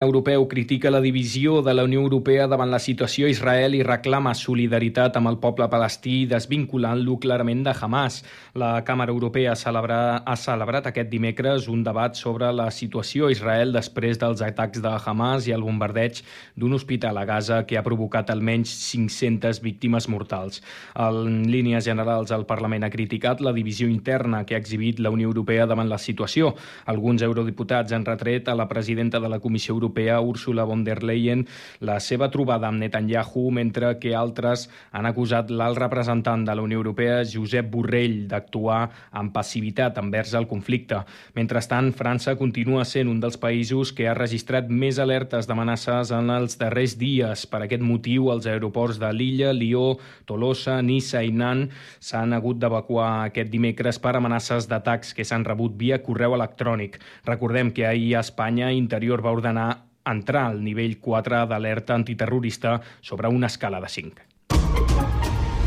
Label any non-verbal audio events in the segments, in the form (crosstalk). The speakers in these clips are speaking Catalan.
Europeu critica la divisió de la Unió Europea davant la situació a Israel i reclama solidaritat amb el poble palestí desvinculant-lo clarament de Hamas. La Càmera Europea celebra, ha celebrat aquest dimecres un debat sobre la situació a Israel després dels atacs de Hamas i el bombardeig d'un hospital a Gaza que ha provocat almenys 500 víctimes mortals. En línies generals, el Parlament ha criticat la divisió interna que ha exhibit la Unió Europea davant la situació. Alguns eurodiputats han retret a la presidenta de la Comissió Europea Europea, Ursula von der Leyen, la seva trobada amb Netanyahu, mentre que altres han acusat l'alt representant de la Unió Europea, Josep Borrell, d'actuar amb passivitat envers el conflicte. Mentrestant, França continua sent un dels països que ha registrat més alertes d'amenaces en els darrers dies. Per aquest motiu, els aeroports de Lilla, Lió, Tolosa, Nissa i Nan s'han hagut d'evacuar aquest dimecres per amenaces d'atacs que s'han rebut via correu electrònic. Recordem que ahir a Espanya Interior va ordenar entrar al nivell 4 d'alerta antiterrorista sobre una escala de 5.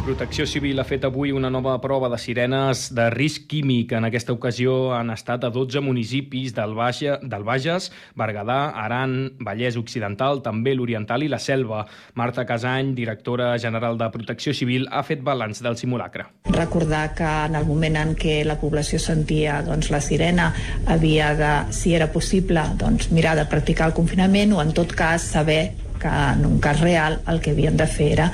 Protecció Civil ha fet avui una nova prova de sirenes de risc químic. En aquesta ocasió han estat a 12 municipis del, Baixa, del Bages, Berguedà, Aran, Vallès Occidental, també l'Oriental i la Selva. Marta Casany, directora general de Protecció Civil, ha fet balanç del simulacre. Recordar que en el moment en què la població sentia doncs, la sirena havia de, si era possible, doncs, mirar de practicar el confinament o en tot cas saber que en un cas real el que havien de fer era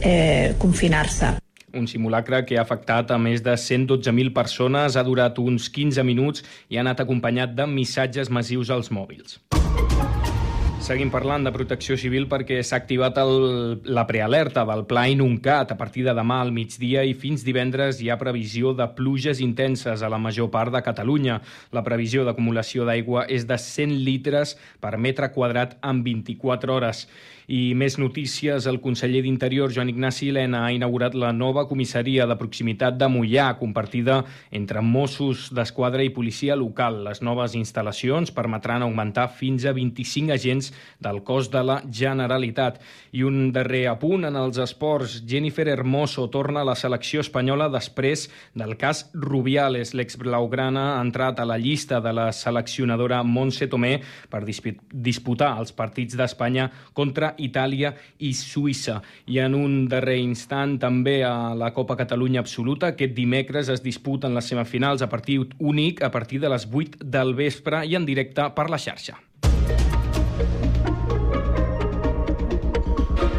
eh, confinar-se. Un simulacre que ha afectat a més de 112.000 persones, ha durat uns 15 minuts i ha anat acompanyat de missatges massius als mòbils. Seguim parlant de protecció civil perquè s'ha activat el, la prealerta del Pla Inuncat. A partir de demà al migdia i fins divendres hi ha previsió de pluges intenses a la major part de Catalunya. La previsió d'acumulació d'aigua és de 100 litres per metre quadrat en 24 hores. I més notícies, el conseller d'Interior, Joan Ignasi Helena, ha inaugurat la nova comissaria de proximitat de Mollà, compartida entre Mossos d'Esquadra i policia local. Les noves instal·lacions permetran augmentar fins a 25 agents del cos de la Generalitat. I un darrer apunt en els esports. Jennifer Hermoso torna a la selecció espanyola després del cas Rubiales. L'ex-blaugrana ha entrat a la llista de la seleccionadora Montse Tomé per disputar els partits d'Espanya contra Itàlia i Suïssa. I en un darrer instant també a la Copa Catalunya Absoluta. Aquest dimecres es disputen les semifinals a partit únic a partir de les 8 del vespre i en directe per la xarxa.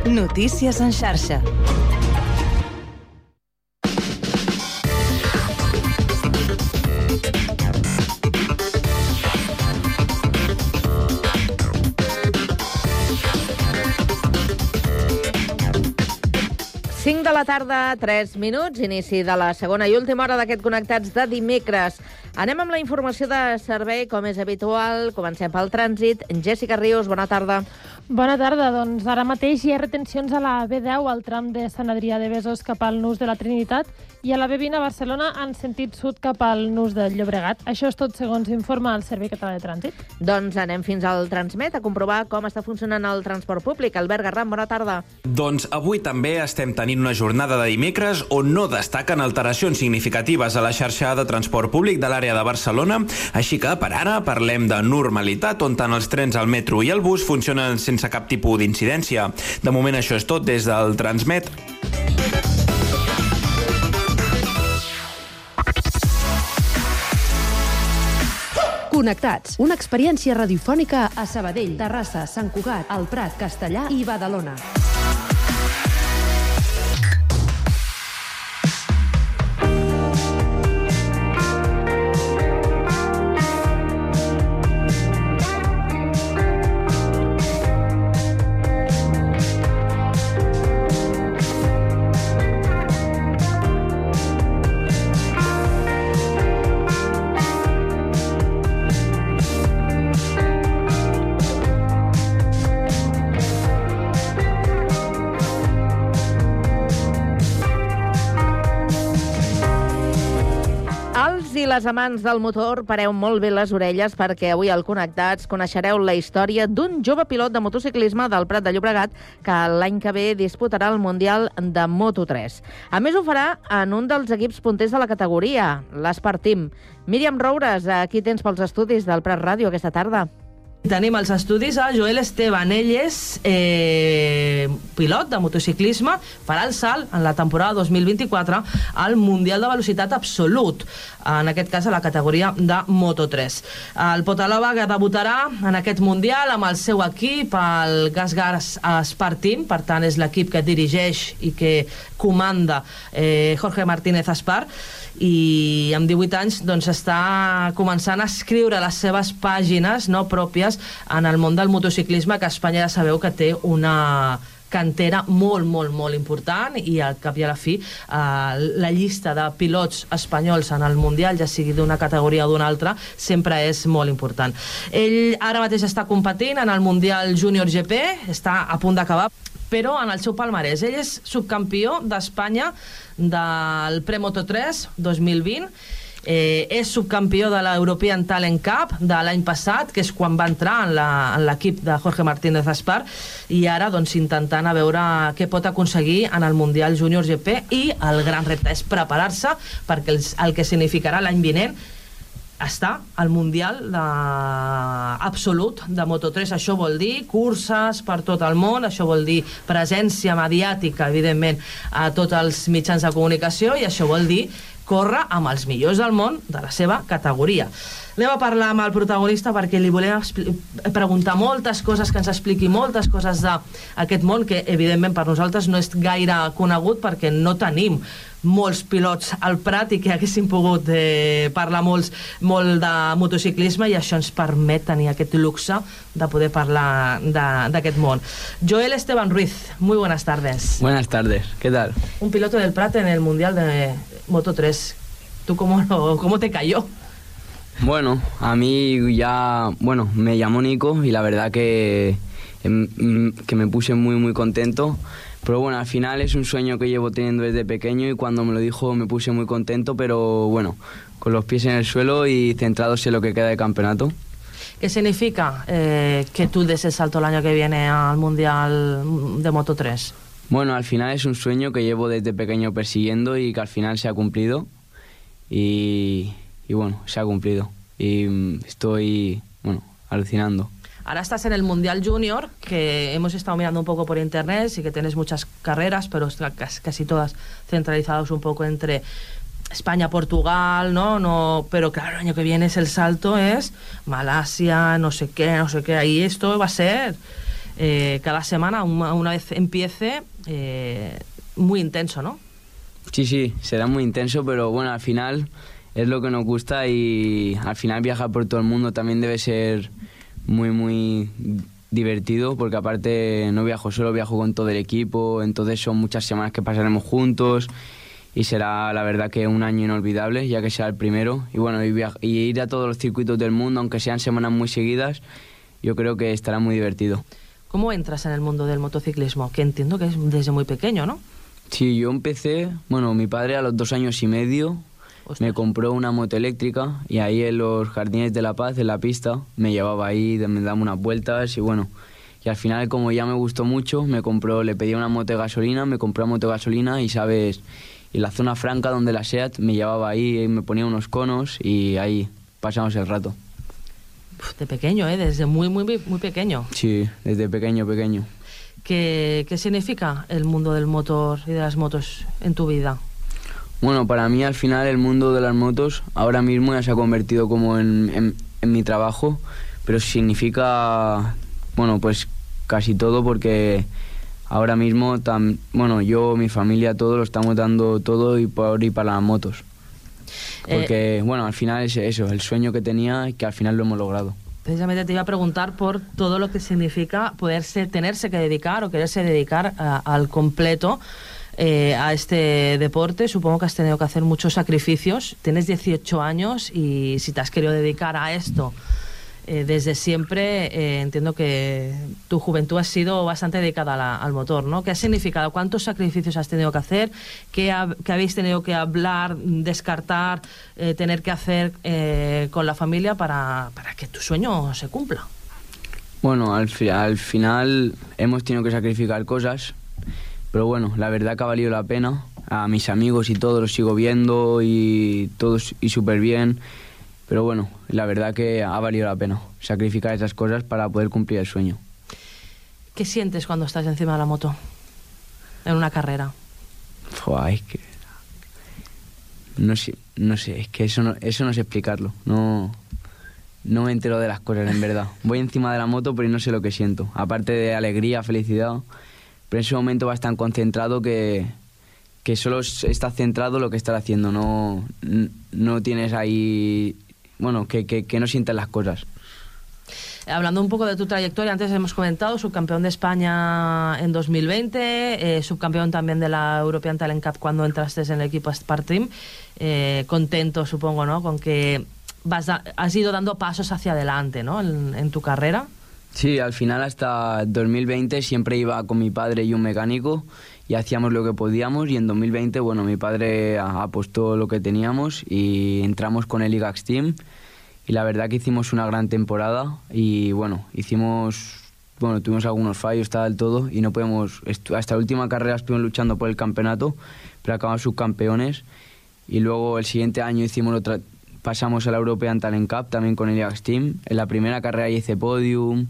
Notícies en xarxa. 5 de la tarda, 3 minuts, inici de la segona i última hora d'aquest Connectats de dimecres. Anem amb la informació de servei, com és habitual. Comencem pel trànsit. Jessica Rius, bona tarda. Bona tarda. Doncs ara mateix hi ha retencions a la B10 al tram de Sant Adrià de Besòs cap al Nus de la Trinitat i a la B20 a Barcelona en sentit sud cap al Nus del Llobregat. Això és tot segons informa el Servei Català de Trànsit. Doncs anem fins al Transmet a comprovar com està funcionant el transport públic. Albert Garram, bona tarda. Doncs avui també estem tenint una jornada de dimecres on no destaquen alteracions significatives a la xarxa de transport públic de l'àrea de Barcelona, així que per ara parlem de normalitat on tant els trens, el metro i el bus funcionen sense cap tipus d'incidència. De moment això és tot des del Transmet. Connectats, una experiència radiofònica a Sabadell, Terrassa, Sant Cugat, El Prat, Castellà i Badalona. Les amants del motor, pareu molt bé les orelles perquè avui al Connectats coneixereu la història d'un jove pilot de motociclisme del Prat de Llobregat que l'any que ve disputarà el Mundial de Moto3. A més, ho farà en un dels equips punters de la categoria, l'Espart Team. Míriam Roures, aquí tens pels estudis del Prat Ràdio aquesta tarda. Tenim als estudis a Joel Esteban. Ell és eh, pilot de motociclisme, farà el salt en la temporada 2024 al Mundial de Velocitat Absolut, en aquest cas a la categoria de Moto3. El Potalova que debutarà en aquest Mundial amb el seu equip, el Gasgar Spar per tant és l'equip que dirigeix i que comanda eh, Jorge Martínez Espar, i amb 18 anys doncs, està començant a escriure les seves pàgines no pròpies en el món del motociclisme, que a Espanya ja sabeu que té una cantera molt, molt, molt important i al cap i a la fi eh, la llista de pilots espanyols en el Mundial, ja sigui d'una categoria o d'una altra, sempre és molt important. Ell ara mateix està competint en el Mundial Júnior GP, està a punt d'acabar, però en el seu palmarès. Ell és subcampió d'Espanya del Premoto 3 2020, eh, és subcampió de l'European Talent Cup de l'any passat, que és quan va entrar en l'equip de Jorge Martínez Aspar, i ara doncs, intentant a veure què pot aconseguir en el Mundial Júnior GP i el gran repte és preparar-se perquè el, el que significarà l'any vinent està al Mundial de... absolut de Moto3. Això vol dir curses per tot el món, això vol dir presència mediàtica, evidentment, a tots els mitjans de comunicació i això vol dir córrer amb els millors del món de la seva categoria. Anem a parlar amb el protagonista perquè li volem preguntar moltes coses, que ens expliqui moltes coses d'aquest món que, evidentment, per nosaltres no és gaire conegut perquè no tenim molts pilots al Prat i que haguessin pogut eh, parlar molts, molt de motociclisme i això ens permet tenir aquest luxe de poder parlar d'aquest món. Joel Esteban Ruiz, muy buenas tardes. Buenas tardes, ¿qué tal? Un piloto del Prat en el Mundial de Moto 3. ¿Tú cómo, cómo te cayó? Bueno, a mí ya, bueno, me llamó Nico y la verdad que, em, que me puse muy, muy contento. Pero bueno, al final es un sueño que llevo teniendo desde pequeño y cuando me lo dijo me puse muy contento, pero bueno, con los pies en el suelo y centrados en lo que queda de campeonato. ¿Qué significa eh, que tú des el salto el año que viene al Mundial de Moto 3? Bueno, al final es un sueño que llevo desde pequeño persiguiendo y que al final se ha cumplido. Y, y bueno, se ha cumplido. Y mm, estoy, bueno, alucinando. Ahora estás en el Mundial Junior, que hemos estado mirando un poco por internet, sí que tienes muchas carreras, pero casi todas centralizadas un poco entre España, Portugal, ¿no? no Pero claro, el año que viene es el salto, es Malasia, no sé qué, no sé qué. Ahí esto va a ser eh, cada semana, una, una, vez empiece, eh, muy intenso, ¿no? Sí, sí, será muy intenso, pero bueno, al final es lo que nos gusta y al final viajar por todo el mundo también debe ser muy, muy divertido porque aparte no viajo solo, viajo con todo el equipo, entonces son muchas semanas que pasaremos juntos y será la verdad que un año inolvidable ya que sea el primero y bueno, y, y ir a todos los circuitos del mundo, aunque sean semanas muy seguidas, yo creo que estará muy divertido. ¿Cómo entras en el mundo del motociclismo? Que entiendo que es desde muy pequeño, ¿no? Sí, yo empecé, bueno, mi padre a los dos años y medio me compró una moto eléctrica y ahí en los Jardines de la Paz, en la pista, me llevaba ahí, me daba unas vueltas y bueno. Y al final, como ya me gustó mucho, me compró, le pedí una moto de gasolina, me compró una moto de gasolina y, ¿sabes? Y la zona franca donde la SEAT me llevaba ahí, me ponía unos conos y ahí pasamos el rato. De pequeño, ¿eh? Desde muy, muy, muy pequeño. Sí, desde pequeño, pequeño. ¿Qué, ¿Qué significa el mundo del motor y de las motos en tu vida? Bueno, para mí al final el mundo de las motos ahora mismo ya se ha convertido como en, en, mi trabajo, pero significa, bueno, pues casi todo porque ahora mismo, tam, bueno, yo, mi familia, todos lo estamos dando todo y por y para las motos. Eh, porque, bueno, al final es eso, el sueño que tenía y que al final lo hemos logrado. Precisamente te iba a preguntar por todo lo que significa poderse, tenerse que dedicar o quererse dedicar uh, al completo eh, a este deporte. Supongo que has tenido que hacer muchos sacrificios. Tienes 18 años y si te has querido dedicar a esto eh, desde siempre, eh, entiendo que tu juventud ha sido bastante dedicada la, al motor, ¿no? ¿Qué ha significado? ¿Cuántos sacrificios has tenido que hacer? ¿Qué, ha, qué habéis tenido que hablar, descartar, eh, tener que hacer eh, con la familia para, para que tu sueño se cumpla? Bueno, al, al final hemos tenido que sacrificar cosas, pero bueno, la verdad que ha valido la pena. A mis amigos y todos los sigo viendo y todos y súper bien. Pero bueno, la verdad que ha valido la pena sacrificar esas cosas para poder cumplir el sueño. ¿Qué sientes cuando estás encima de la moto? En una carrera. Fua, es que... No sé, no sé, es que eso no, eso no sé explicarlo. No, no me entero de las cosas, en verdad. (laughs) Voy encima de la moto, pero no sé lo que siento. Aparte de alegría, felicidad. Pero en ese momento vas tan concentrado que, que solo estás centrado en lo que estás haciendo. No, no tienes ahí... Bueno, que, que, no sientes las cosas. Hablando un poco de tu trayectoria, antes hemos comentado, subcampeón de España en 2020, eh, subcampeón también de la European Talent Cup cuando entraste en el equipo Spark. Eh, contento, supongo, ¿no? Con que has ido dando pasos hacia adelante, ¿no? En, tu carrera. Sí, al final hasta 2020 siempre iba con mi padre y un mecánico y hacíamos lo que podíamos y en 2020, bueno, mi padre apostó lo que teníamos y entramos con el IGAX Team y la verdad que hicimos una gran temporada y bueno, hicimos, bueno, tuvimos algunos fallos, tal, todo y no podemos, hasta la última carrera estuvimos luchando por el campeonato, pero acabamos subcampeones y luego el siguiente año hicimos otra, pasamos a la European Talent Cup también con el Ajax Team, en la primera carrera hice podium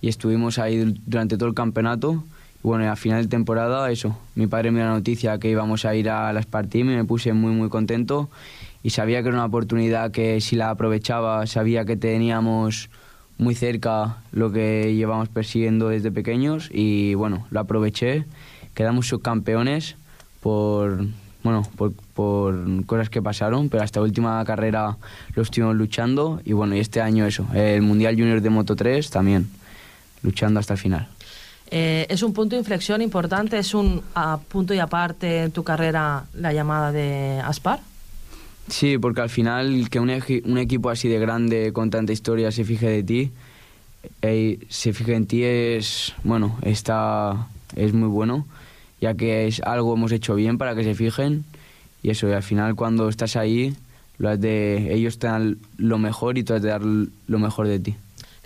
y estuvimos ahí durante todo el campeonato. Y bueno, a final de temporada eso, mi padre me dio la noticia que íbamos a ir a la Spark Team y me puse muy muy contento. Y sabía que era una oportunidad que si la aprovechaba, sabía que teníamos muy cerca lo que llevamos persiguiendo desde pequeños y bueno, lo aproveché, quedamos subcampeones por, bueno, por, por cosas que pasaron, pero hasta última carrera lo estuvimos luchando. Y bueno, y este año eso, el Mundial Junior de Moto 3 también, luchando hasta el final. Eh, es un punto de inflexión importante, es un a, punto y aparte en tu carrera la llamada de Aspar. Sí, porque al final que un, un, equipo así de grande, con tanta historia, se fije de ti, eh, se fije en ti es, bueno, está, es muy bueno, ya que es algo hemos hecho bien para que se fijen y eso, y al final cuando estás ahí, lo has de, ellos te dan lo mejor y tú has de dar lo mejor de ti.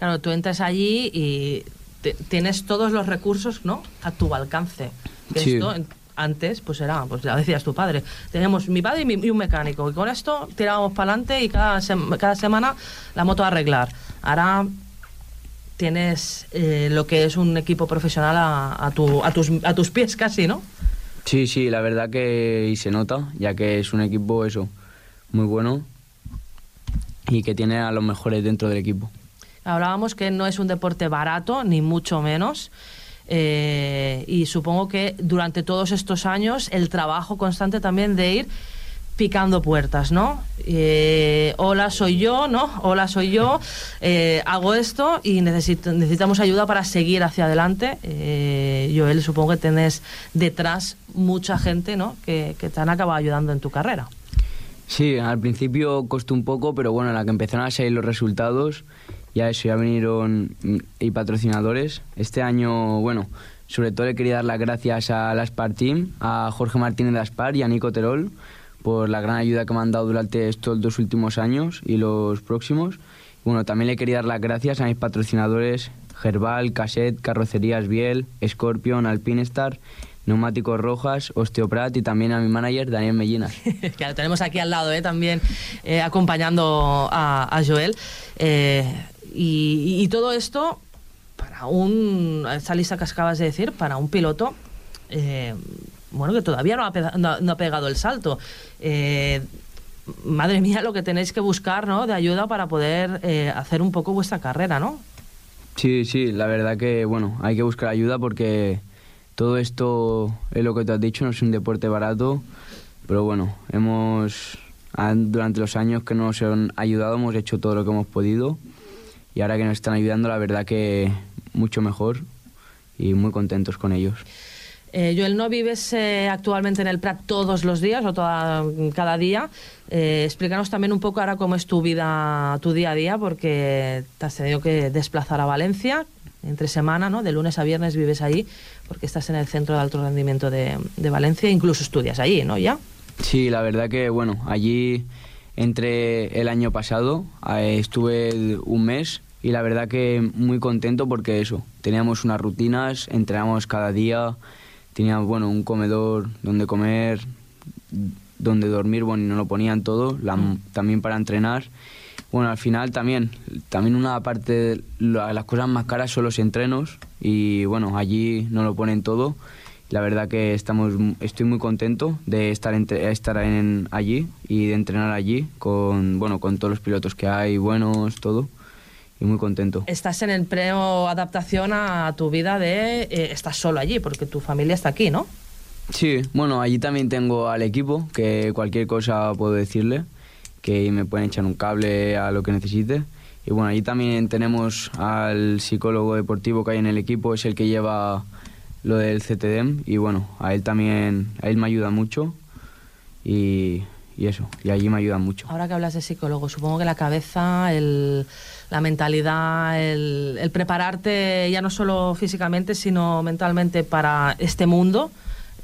Claro, tú entras allí y te, tienes todos los recursos ¿no? a tu alcance. Sí. Esto, antes, pues era, pues ya decías tu padre, tenemos mi padre y, mi, y un mecánico, y con esto tirábamos para adelante y cada, sem cada semana la moto a arreglar. Ahora tienes eh, lo que es un equipo profesional a, a, tu, a, tus, a tus pies casi, ¿no? Sí, sí, la verdad que y se nota, ya que es un equipo eso, muy bueno y que tiene a los mejores dentro del equipo. Hablábamos que no es un deporte barato, ni mucho menos. Eh, y supongo que durante todos estos años el trabajo constante también de ir picando puertas, ¿no? Eh, hola, soy yo, ¿no? Hola, soy yo, eh, hago esto y necesito, necesitamos ayuda para seguir hacia adelante. Eh, Joel, supongo que tenés detrás mucha gente, ¿no? Que, que te han acabado ayudando en tu carrera. Sí, al principio costó un poco, pero bueno, en la que empezaron a salir los resultados, ya eso, ya vinieron y patrocinadores. Este año, bueno, sobre todo le quería dar las gracias a la Spar Team, a Jorge Martínez de Aspar y a Nico Terol por la gran ayuda que me han dado durante estos dos últimos años y los próximos. Bueno, también le quería dar las gracias a mis patrocinadores Gerbal, Cassette, Carrocerías Biel, Scorpion, Alpinestar, Neumáticos Rojas, Osteoprat y también a mi manager Daniel Mellina. (laughs) que lo tenemos aquí al lado, ¿eh? también eh, acompañando a, a Joel. Eh, y, y, todo esto para un, esa lista que acabas de decir, para un piloto, eh, bueno, que todavía no ha, pegado, el salto. Eh, madre mía, lo que tenéis que buscar, ¿no? De ayuda para poder eh, hacer un poco vuestra carrera, ¿no? Sí, sí, la verdad que, bueno, hay que buscar ayuda porque todo esto es lo que te has dicho, no es un deporte barato, pero bueno, hemos, durante los años que nos han ayudado, hemos hecho todo lo que hemos podido y ahora que nos están ayudando, la verdad que mucho mejor y muy contentos con ellos. Eh, Joel, ¿no vives eh, actualmente en el Prat todos los días o toda, cada día? Eh, explícanos también un poco ahora cómo es tu vida, tu día a día, porque te has tenido que desplazar a Valencia entre semana, ¿no? De lunes a viernes vives ahí, porque estás en el Centro de Alto Rendimiento de, de Valencia, incluso estudias allí, ¿no? ¿Ya? Sí, la verdad que, bueno, allí entré el año pasado, estuve un mes y la verdad que muy contento porque eso, teníamos unas rutinas, entrenamos cada día, teníamos bueno, un comedor donde comer, donde dormir, bueno, y nos lo ponían todo, la, también para entrenar. Bueno, al final también, también una parte, de las cosas más caras son los entrenos y bueno, allí nos lo ponen todo. La verdad que estamos, estoy muy contento de estar, entre, estar en, allí y de entrenar allí con, bueno, con todos los pilotos que hay, buenos, todo. Y muy contento. Estás en el preo adaptación a tu vida de... Eh, estás solo allí porque tu familia está aquí, ¿no? Sí, bueno, allí también tengo al equipo, que cualquier cosa puedo decirle, que me pueden echar un cable a lo que necesite. Y bueno, allí también tenemos al psicólogo deportivo que hay en el equipo, es el que lleva lo del CTDM y bueno, a él también, a él me ayuda mucho y, y eso, y allí me ayuda mucho. Ahora que hablas de psicólogo, supongo que la cabeza, el, la mentalidad, el, el prepararte ya no solo físicamente, sino mentalmente para este mundo,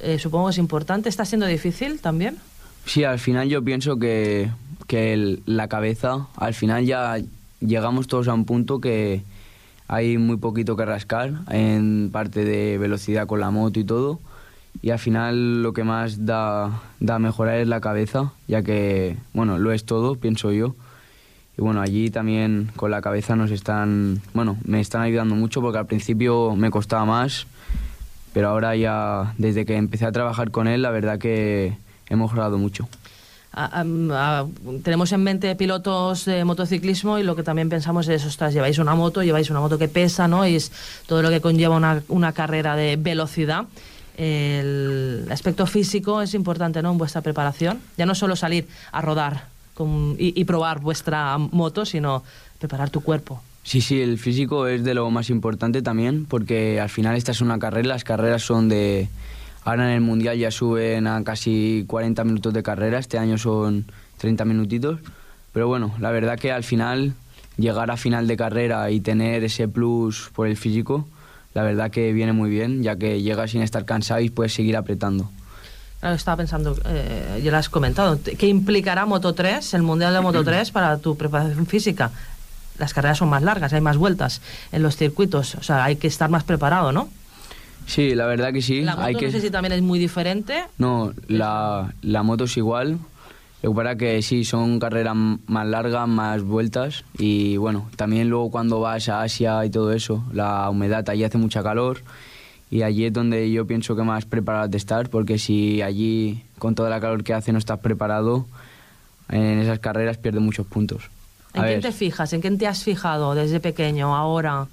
eh, supongo que es importante. ¿Está siendo difícil también? Sí, al final yo pienso que, que el, la cabeza, al final ya llegamos todos a un punto que hay muy poquito que rascar en parte de velocidad con la moto y todo. Y al final lo que más da, da mejorar es la cabeza, ya que, bueno, lo es todo, pienso yo. Y bueno, allí también con la cabeza nos están, bueno, me están ayudando mucho porque al principio me costaba más, pero ahora ya, desde que empecé a trabajar con él, la verdad que he mejorado mucho. A, a, tenemos en mente pilotos de motociclismo y lo que también pensamos es, ostras, lleváis una moto, lleváis una moto que pesa, ¿no? Y es todo lo que conlleva una, una carrera de velocidad. El aspecto físico es importante, ¿no? En vuestra preparación. Ya no solo salir a rodar con, y, y probar vuestra moto, sino preparar tu cuerpo. Sí, sí, el físico es de lo más importante también, porque al final esta es una carrera, las carreras son de Ahora en el Mundial ya suben a casi 40 minutos de carrera, este año son 30 minutitos. Pero bueno, la verdad que al final, llegar a final de carrera y tener ese plus por el físico, la verdad que viene muy bien, ya que llegas sin estar cansado y puedes seguir apretando. Estaba pensando, eh, ya lo has comentado, ¿qué implicará Moto 3, el Mundial de Moto 3, para tu preparación física? Las carreras son más largas, hay más vueltas en los circuitos, o sea, hay que estar más preparado, ¿no? Sí, la verdad que sí. La moto Hay que... no sé si también es muy diferente. No, la, la moto es igual. Lo que pasa que sí, son carreras más largas, más vueltas. Y bueno, también luego cuando vas a Asia y todo eso, la humedad, allí hace mucha calor. Y allí es donde yo pienso que más preparado de estar, porque si allí, con toda la calor que hace, no estás preparado, en esas carreras pierdes muchos puntos. ¿En quién te fijas? ¿En quién te has fijado desde pequeño, ahora?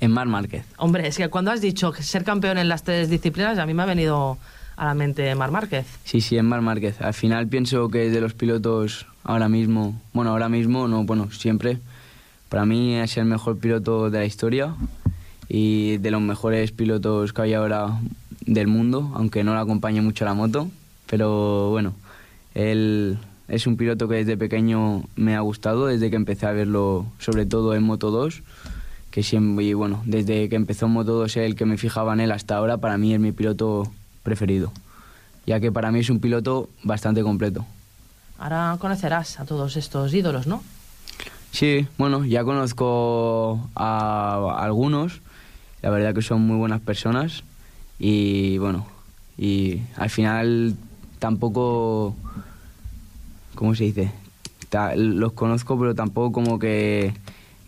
En Mar Márquez. Hombre, es que cuando has dicho ser campeón en las tres disciplinas, a mí me ha venido a la mente Mar Márquez. Sí, sí, en Mar Márquez. Al final pienso que de los pilotos ahora mismo, bueno, ahora mismo, no, bueno, siempre, para mí es el mejor piloto de la historia y de los mejores pilotos que hay ahora del mundo, aunque no le acompañe mucho la moto, pero bueno, él es un piloto que desde pequeño me ha gustado, desde que empecé a verlo, sobre todo en Moto 2 que siempre, y bueno, desde que empezó Moto 2 el que me fijaba en él hasta ahora, para mí es mi piloto preferido, ya que para mí es un piloto bastante completo. Ahora conocerás a todos estos ídolos, ¿no? Sí, bueno, ya conozco a, a algunos, la verdad que son muy buenas personas y bueno, y al final tampoco, ¿cómo se dice? Los conozco, pero tampoco como que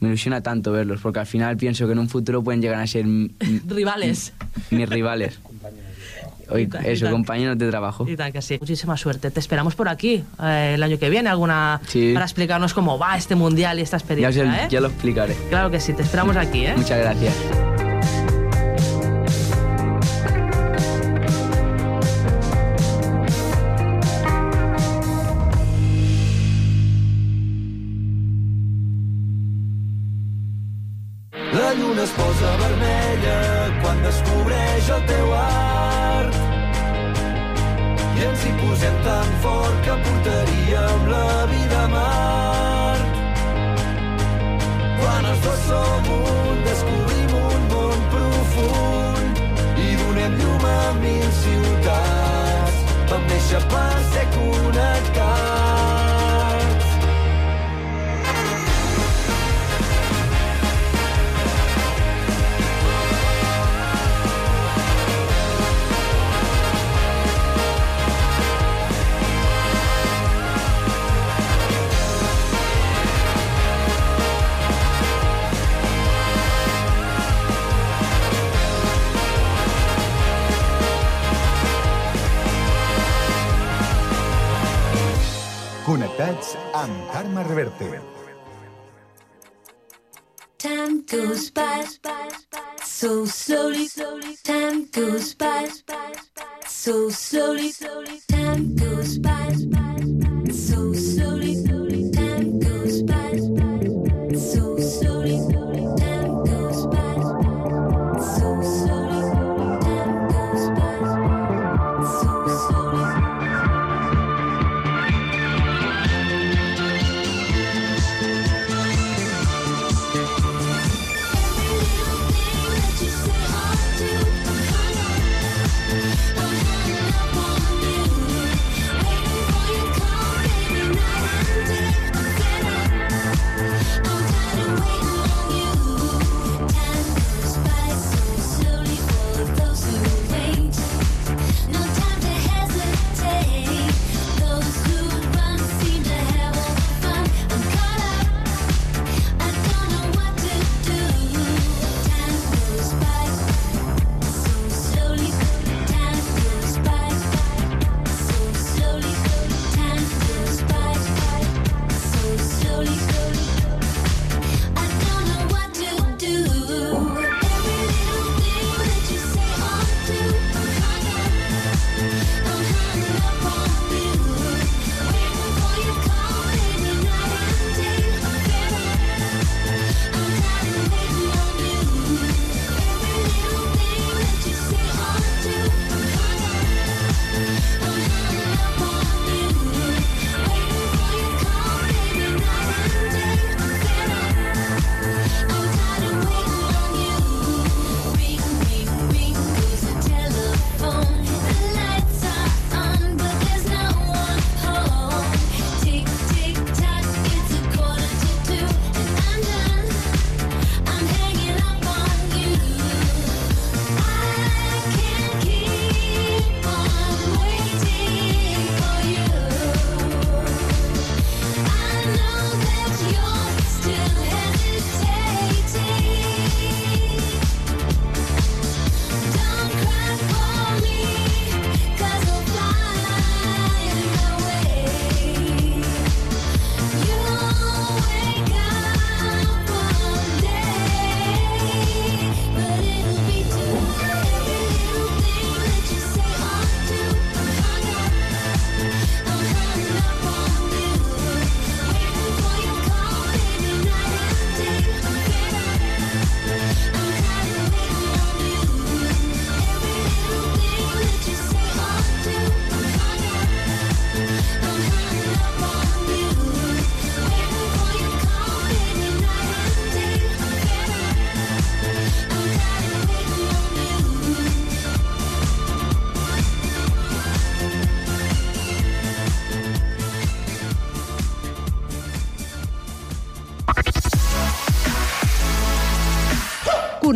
me ilusiona tanto verlos, porque al final pienso que en un futuro pueden llegar a ser (laughs) rivales. Mis rivales. Hoy, eso, compañeros de trabajo. Y tal que sí. Muchísima suerte. Te esperamos por aquí eh, el año que viene, alguna Sí. para explicarnos cómo va este mundial y esta Ya, os experiencia, el- ¿eh? ya lo explicaré. Claro que sí, te esperamos aquí, ¿eh? Muchas gracias.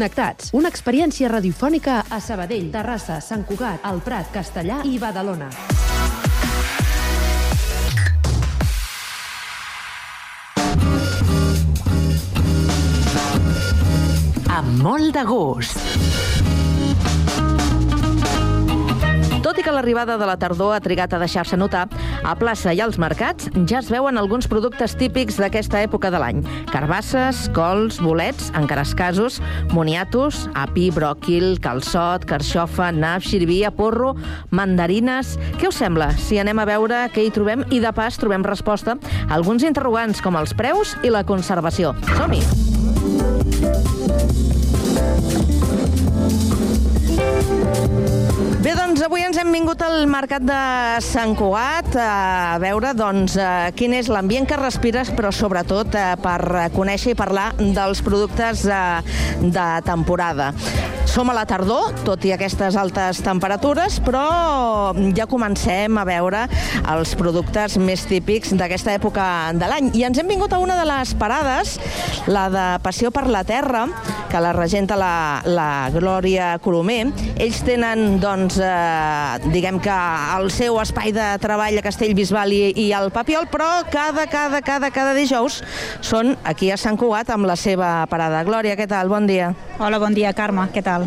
Connectats, una experiència radiofònica a Sabadell, Terrassa, Sant Cugat, El Prat, Castellà i Badalona. Amb molt de gust. Tot i que l'arribada de la tardor ha trigat a deixar-se notar, a plaça i als mercats ja es veuen alguns productes típics d'aquesta època de l'any. Carbasses, cols, bolets, encara escasos, moniatos, api, bròquil, calçot, carxofa, naf, xirivia, porro, mandarines... Què us sembla si anem a veure què hi trobem i de pas trobem resposta a alguns interrogants com els preus i la conservació? Som-hi! Bé, doncs avui ens hem vingut al Mercat de Sant Cugat a veure doncs, eh, quin és l'ambient que respires, però sobretot eh, per conèixer i parlar dels productes eh, de temporada. Som a la tardor, tot i aquestes altes temperatures, però ja comencem a veure els productes més típics d'aquesta època de l'any. I ens hem vingut a una de les parades, la de Passió per la Terra, que la regenta la, la Glòria Colomer. Ells tenen, doncs, eh, diguem que el seu espai de treball a Castellbisbal i, i al Papiol, però cada, cada, cada, cada dijous són aquí a Sant Cugat amb la seva parada. Glòria, què tal? Bon dia. Hola, bon dia, Carme, què tal?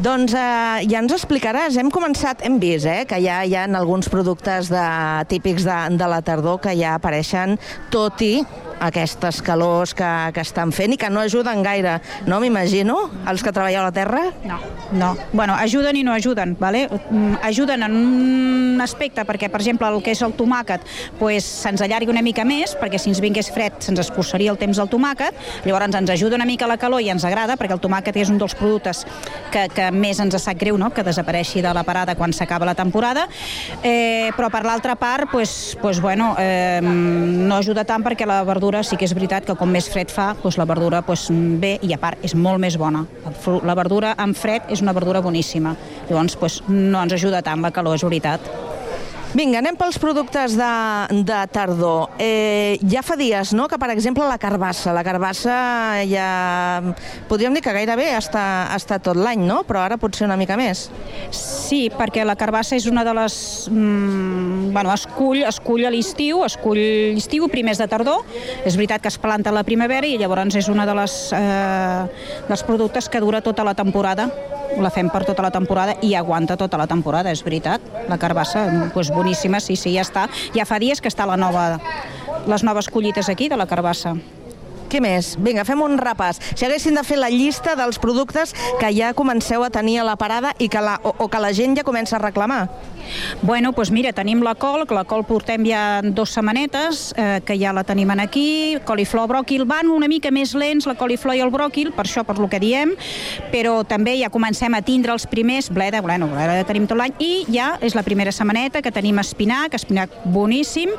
Doncs eh, ja ens explicaràs, hem començat, hem vist eh, que ja hi ha alguns productes de, típics de, de la tardor que ja apareixen, tot i aquestes calors que, que estan fent i que no ajuden gaire, no m'imagino, els que treballeu a la terra? No, no. Bueno, ajuden i no ajuden, ¿vale? Mm, Ajuden en un aspecte, perquè, per exemple, el que és el tomàquet pues, se'ns allargui una mica més, perquè si ens vingués fred se'ns escurçaria el temps del tomàquet, llavors ens ajuda una mica la calor i ens agrada, perquè el tomàquet és un dels productes que, que més ens sap greu, no?, que desapareixi de la parada quan s'acaba la temporada, eh, però per l'altra part, pues, pues, bueno, eh, no ajuda tant perquè la verdura sí que és veritat que com més fred fa, doncs la verdura doncs, bé i a part és molt més bona. La verdura amb fred és una verdura boníssima. Llavors doncs, no ens ajuda tant la calor, és veritat. Vinga, anem pels productes de, de tardor. Eh, ja fa dies, no?, que, per exemple, la carbassa. La carbassa ja... Podríem dir que gairebé està, està tot l'any, no?, però ara potser una mica més. Sí, perquè la carbassa és una de les... Mm, bueno, es cull, es cull a l'estiu, es cull l'estiu, primers de tardor. És veritat que es planta a la primavera i llavors és una de les, eh, dels productes que dura tota la temporada. La fem per tota la temporada i aguanta tota la temporada, és veritat. La carbassa, doncs boníssima, sí, sí, ja està. Ja fa dies que està la nova, les noves collites aquí de la carbassa. Què més? Vinga, fem un repàs. Si haguessin de fer la llista dels productes que ja comenceu a tenir a la parada i que la, o, o que la gent ja comença a reclamar. Bueno, doncs mira, tenim la col, que la col portem ja dues setmanetes, eh, que ja la tenim aquí, coliflor, bròquil, van una mica més lents, la coliflor i el bròquil, per això, per lo que diem, però també ja comencem a tindre els primers, bleda, bueno, bleda ja tenim tot l'any, i ja és la primera setmaneta que tenim espinac, espinac boníssim,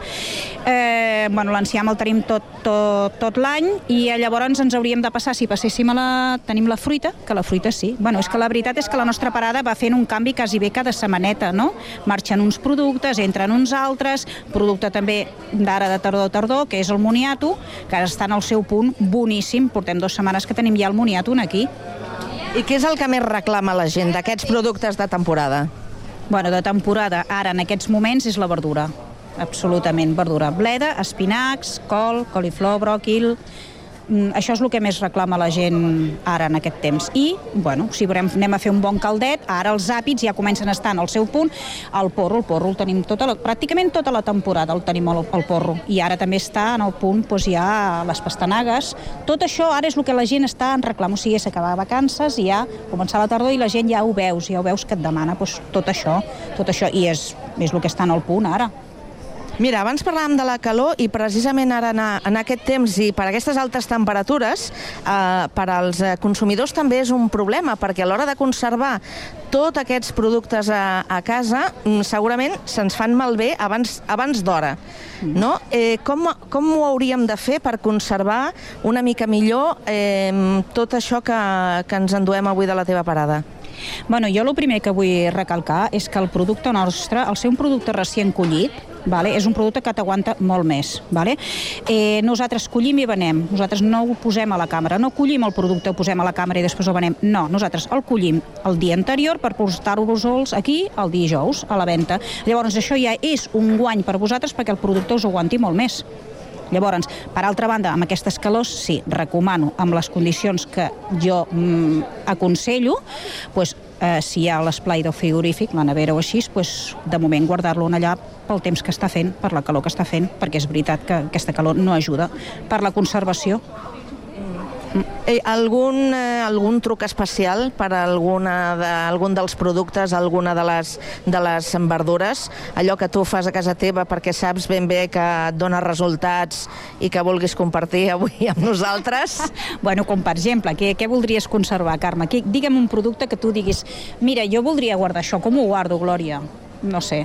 eh, bueno, l'enciam el tenim tot, tot, tot l'any, i llavors ens hauríem de passar, si passéssim a la... tenim la fruita, que la fruita sí. Bueno, és que la veritat és que la nostra parada va fent un canvi quasi bé cada setmaneta, no? Marxen uns productes, entren uns altres, producte també d'ara de tardor-tardor, que és el moniato, que ara està en el seu punt boníssim. Portem dues setmanes que tenim ja el moniato aquí. I què és el que més reclama la gent d'aquests productes de temporada? Bueno, de temporada, ara en aquests moments és la verdura. Absolutament, verdura. Bleda, espinacs, col, coliflor, bròquil... Mm, Això és el que més reclama la gent ara en aquest temps. I, bueno, si veurem, anem a fer un bon caldet, ara els àpits ja comencen a estar en el seu punt. El porro, el porro el tenim tota la, pràcticament tota la temporada el tenim el, el porro. I ara també està en el punt doncs, ja les pastanagues. Tot això ara és el que la gent està en reclam. O sigui, s'acabar vacances i ja començar la tardor i la gent ja ho veus, ja ho veus que et demana doncs, tot això, tot això. I és, és el que està en el punt ara. Mira, abans parlàvem de la calor i precisament ara en, en aquest temps i per aquestes altes temperatures eh, per als eh, consumidors també és un problema perquè a l'hora de conservar tots aquests productes a, a casa mm, segurament se'ns fan malbé abans, abans d'hora. No? Eh, com, com ho hauríem de fer per conservar una mica millor eh, tot això que, que ens enduem avui de la teva parada? Bueno, jo el primer que vull recalcar és que el producte nostre, al ser un producte recient collit, vale, és un producte que t'aguanta molt més. Vale? Eh, nosaltres collim i venem, nosaltres no ho posem a la càmera, no collim el producte, ho posem a la càmera i després el venem. No, nosaltres el collim el dia anterior per portar-vos-els aquí el dijous a la venda. Llavors això ja és un guany per vosaltres perquè el producte us aguanti molt més. Llavors, per altra banda, amb aquestes calors, sí, recomano, amb les condicions que jo mm, aconsello, pues, eh, si hi ha l'esplai del frigorífic, la nevera o així, pues, de moment guardar-lo allà pel temps que està fent, per la calor que està fent, perquè és veritat que aquesta calor no ajuda per la conservació. Eh, algun, eh, algun truc especial per a alguna de, algun dels productes, alguna de les, de les verdures? Allò que tu fas a casa teva perquè saps ben bé que et dona resultats i que vulguis compartir avui amb nosaltres? (laughs) bueno, com per exemple, què, què voldries conservar, Carme? Què, digue'm un producte que tu diguis mira, jo voldria guardar això, com ho guardo, Glòria? No sé.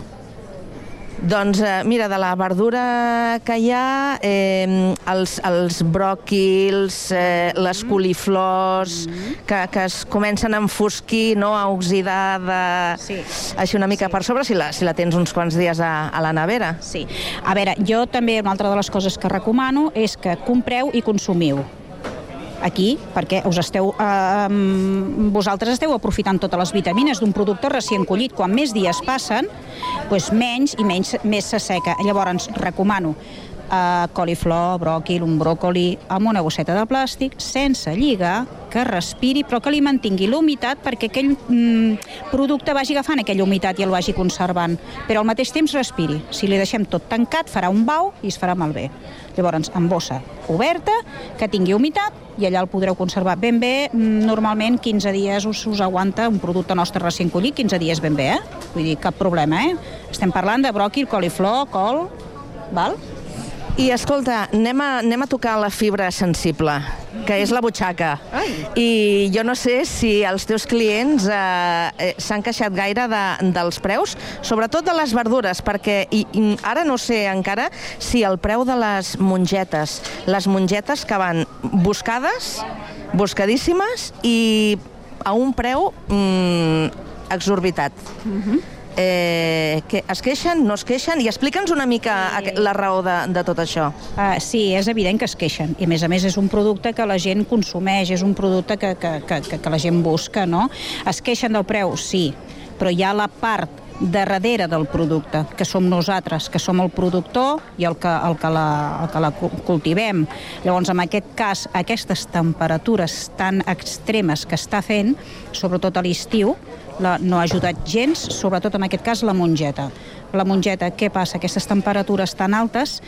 Doncs eh, mira, de la verdura que hi ha, eh, els, els bròquils, eh, les coliflors, que, que es comencen a enfosquir, no, a oxidar de... Sí. Així una mica Sí. per sobre, si la, si la tens uns quants dies a, a la nevera. Sí. A veure, jo també una altra de les coses que recomano és que compreu i consumiu aquí, perquè us esteu, eh, vosaltres esteu aprofitant totes les vitamines d'un producte recient collit. Quan més dies passen, doncs menys i menys més s'asseca. Llavors, recomano eh, coliflor, bròquil, un bròcoli, amb una bosseta de plàstic, sense lligar, que respiri, però que li mantingui la humitat perquè aquell mm, producte vagi agafant aquella humitat i el vagi conservant, però al mateix temps respiri. Si li deixem tot tancat, farà un bau i es farà malbé. Llavors, amb bossa oberta, que tingui humitat, i allà el podreu conservar ben bé. Mm, Normalment 15 dies us, us aguanta un producte nostre recient collit, 15 dies ben bé, eh? Vull dir, cap problema, eh? Estem parlant de bròquil, coliflor, col, val? I escolta, anem a, anem a tocar la fibra sensible, que és la butxaca. Ai. I jo no sé si els teus clients eh, eh, s'han queixat gaire de, dels preus, sobretot de les verdures, perquè i, i ara no sé encara si el preu de les mongetes, les mongetes que van buscades, buscadíssimes i a un preu mm, exorbitat. Mm -hmm. Eh, que es queixen, no es queixen? I explica'ns una mica sí. la raó de, de tot això. Uh, sí, és evident que es queixen. I a més a més és un producte que la gent consumeix, és un producte que, que, que, que, que la gent busca, no? Es queixen del preu, sí, però hi ha la part de darrere del producte, que som nosaltres, que som el productor i el que, el que, la, el que la cu- cultivem. Llavors, en aquest cas, aquestes temperatures tan extremes que està fent, sobretot a l'estiu, la, no ha ajudat gens, sobretot en aquest cas la mongeta. La mongeta, què passa? Aquestes temperatures tan altes,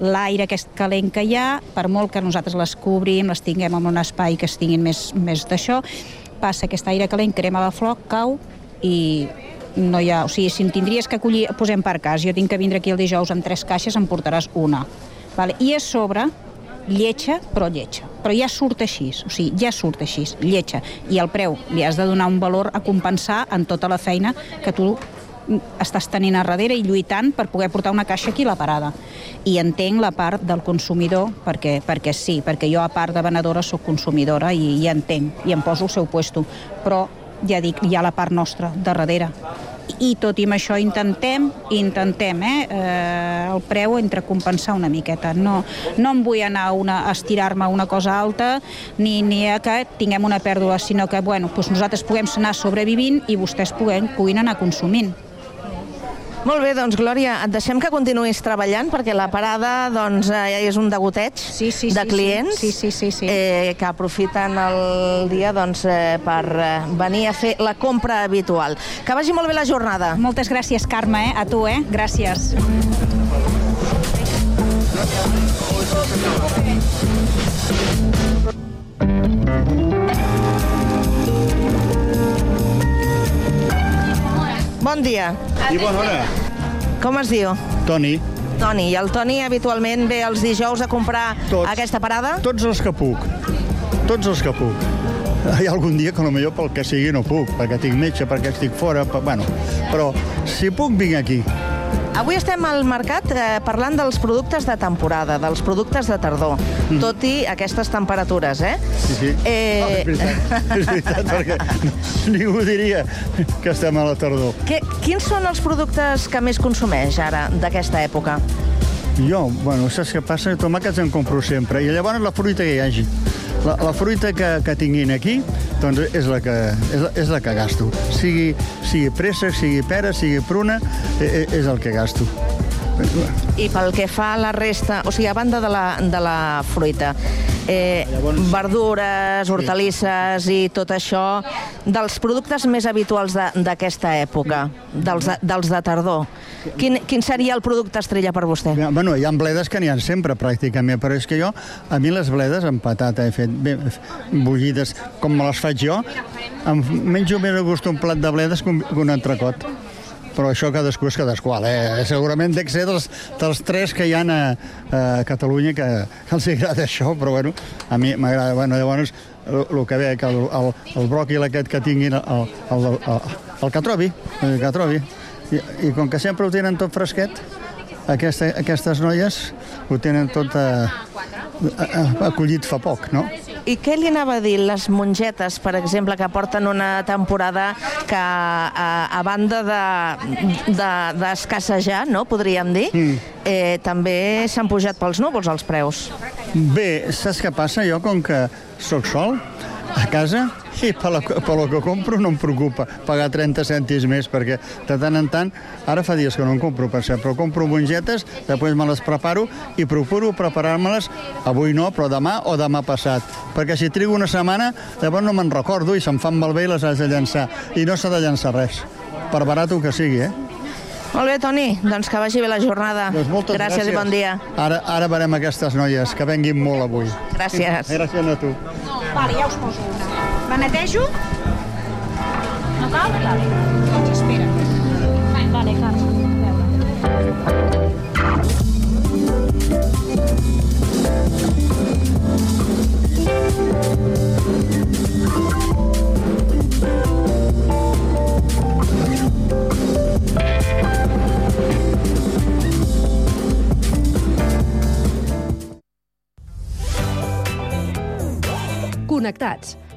l'aire aquest calent que hi ha, per molt que nosaltres les cobrim, les tinguem en un espai que es tinguin més, més d'això, passa aquest aire calent, crema la flor, cau i no hi ha... O sigui, si en tindries que collir, posem per cas, jo tinc que vindre aquí el dijous amb tres caixes, em portaràs una. Vale? I a sobre, lletja, però lletja. Però ja surt així, o sigui, ja surt així, lletja. I el preu li has de donar un valor a compensar en tota la feina que tu estàs tenint a darrere i lluitant per poder portar una caixa aquí a la parada. I entenc la part del consumidor, perquè, perquè sí, perquè jo a part de venedora sóc consumidora i, i entenc, i em poso al seu puesto. Però, ja dic, hi ha la part nostra de darrere. I tot i amb això intentem, intentem, eh, eh, el preu entre compensar una miqueta. No, no em vull anar una, a estirar-me una cosa alta ni, ni a que tinguem una pèrdua, sinó que bueno, doncs nosaltres puguem anar sobrevivint i vostès puguin, puguin anar consumint. Molt bé, doncs, Glòria, et deixem que continuïs treballant perquè la parada doncs, eh, és un degoteig sí, sí, de sí, clients sí, sí, sí, sí. Eh, que aprofiten el dia doncs, eh, per eh, venir a fer la compra habitual. Que vagi molt bé la jornada. Moltes gràcies, Carme, eh? a tu, eh? Gràcies. Bon dia. I bona hora. Com es diu? Toni. Toni. I el Toni habitualment ve els dijous a comprar Tots. aquesta parada? Tots els que puc. Tots els que puc. Hi ha algun dia que potser pel que sigui no puc, perquè tinc metge, perquè estic fora, per, bueno, però si puc vinc aquí. Avui estem al mercat eh, parlant dels productes de temporada, dels productes de tardor, mm. tot i aquestes temperatures, eh? Sí, sí. Eh... Oh, és veritat, (laughs) és veritat, perquè ningú diria que estem a la tardor. Que, quins són els productes que més consumeix ara d'aquesta època? Jo, bueno, saps què passa? Tomàquets en compro sempre, i llavors la fruita que hi hagi. La, la fruita que, que tinguin aquí, doncs és la que, és la, és la que gasto. Sigui, sigui préssec, sigui pera, sigui pruna, eh, eh, és el que gasto. I pel que fa a la resta, o sigui, a banda de la, de la fruita, eh, Llavors- verdures, hortalisses i tot això, dels productes més habituals de- d'aquesta època, dels de, dels de tardor, quin, quin seria el producte estrella per vostè? Bueno, hi ha bledes que n'hi ha sempre, pràcticament, però és que jo, a mi les bledes amb patata he fet bé, bullides, com me les faig jo, em menjo més a gust un plat de bledes que un, que un entrecot. Però això cadascú és cadasqual, eh? Segurament dec ser dels, dels tres que hi ha a, a Catalunya que, que els agrada això, però bueno, a mi m'agrada. Bueno, llavors, el, el que ve, que el, el, el bròquil aquest que tinguin, el, el, el, el que trobi, el que trobi. I, I com que sempre ho tenen tot fresquet, aquesta, aquestes noies ho tenen tot eh, eh, acollit fa poc, no? I què li anava a dir les mongetes, per exemple, que porten una temporada que, a, a banda de- de- d'escassejar, de, no, podríem dir, mm. eh, també s'han pujat pels núvols els preus. Bé, saps què passa? Jo, com que sóc sol, a casa, i per, la, per lo que compro no em preocupa pagar 30 cèntims més, perquè de tant en tant, ara fa dies que no en compro, per cert, però compro mongetes, després me les preparo i procuro preparar-me-les, avui no, però demà o demà passat, perquè si trigo una setmana, llavors no me'n recordo i se'm fan malbé i les haig de llançar. I no s'ha de llançar res, per barat que sigui, eh? Molt bé, Toni, doncs que vagi bé la jornada. Doncs moltes gràcies, gràcies. i bon dia. Ara, ara veurem aquestes noies, que venguin molt avui. Gràcies. Gràcies a tu. Vale, ja us poso una. La netejo? No cal? Vale. Doncs espera. Vale, Carles. Connectats.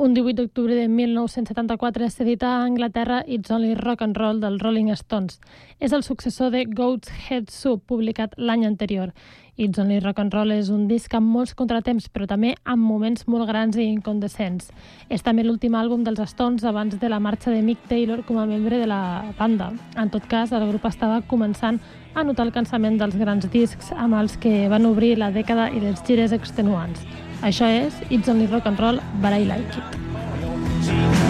Un 18 d'octubre de 1974 s'edita a Anglaterra It's Only Rock and Roll del Rolling Stones. És el successor de Goat's Head Soup, publicat l'any anterior. It's Only Rock and Roll és un disc amb molts contratemps, però també amb moments molt grans i incandescents. És també l'últim àlbum dels Stones abans de la marxa de Mick Taylor com a membre de la banda. En tot cas, el grup estava començant a notar el cansament dels grans discs amb els que van obrir la dècada i les gires extenuants. Això és It's Only Rock and Roll, but I like it.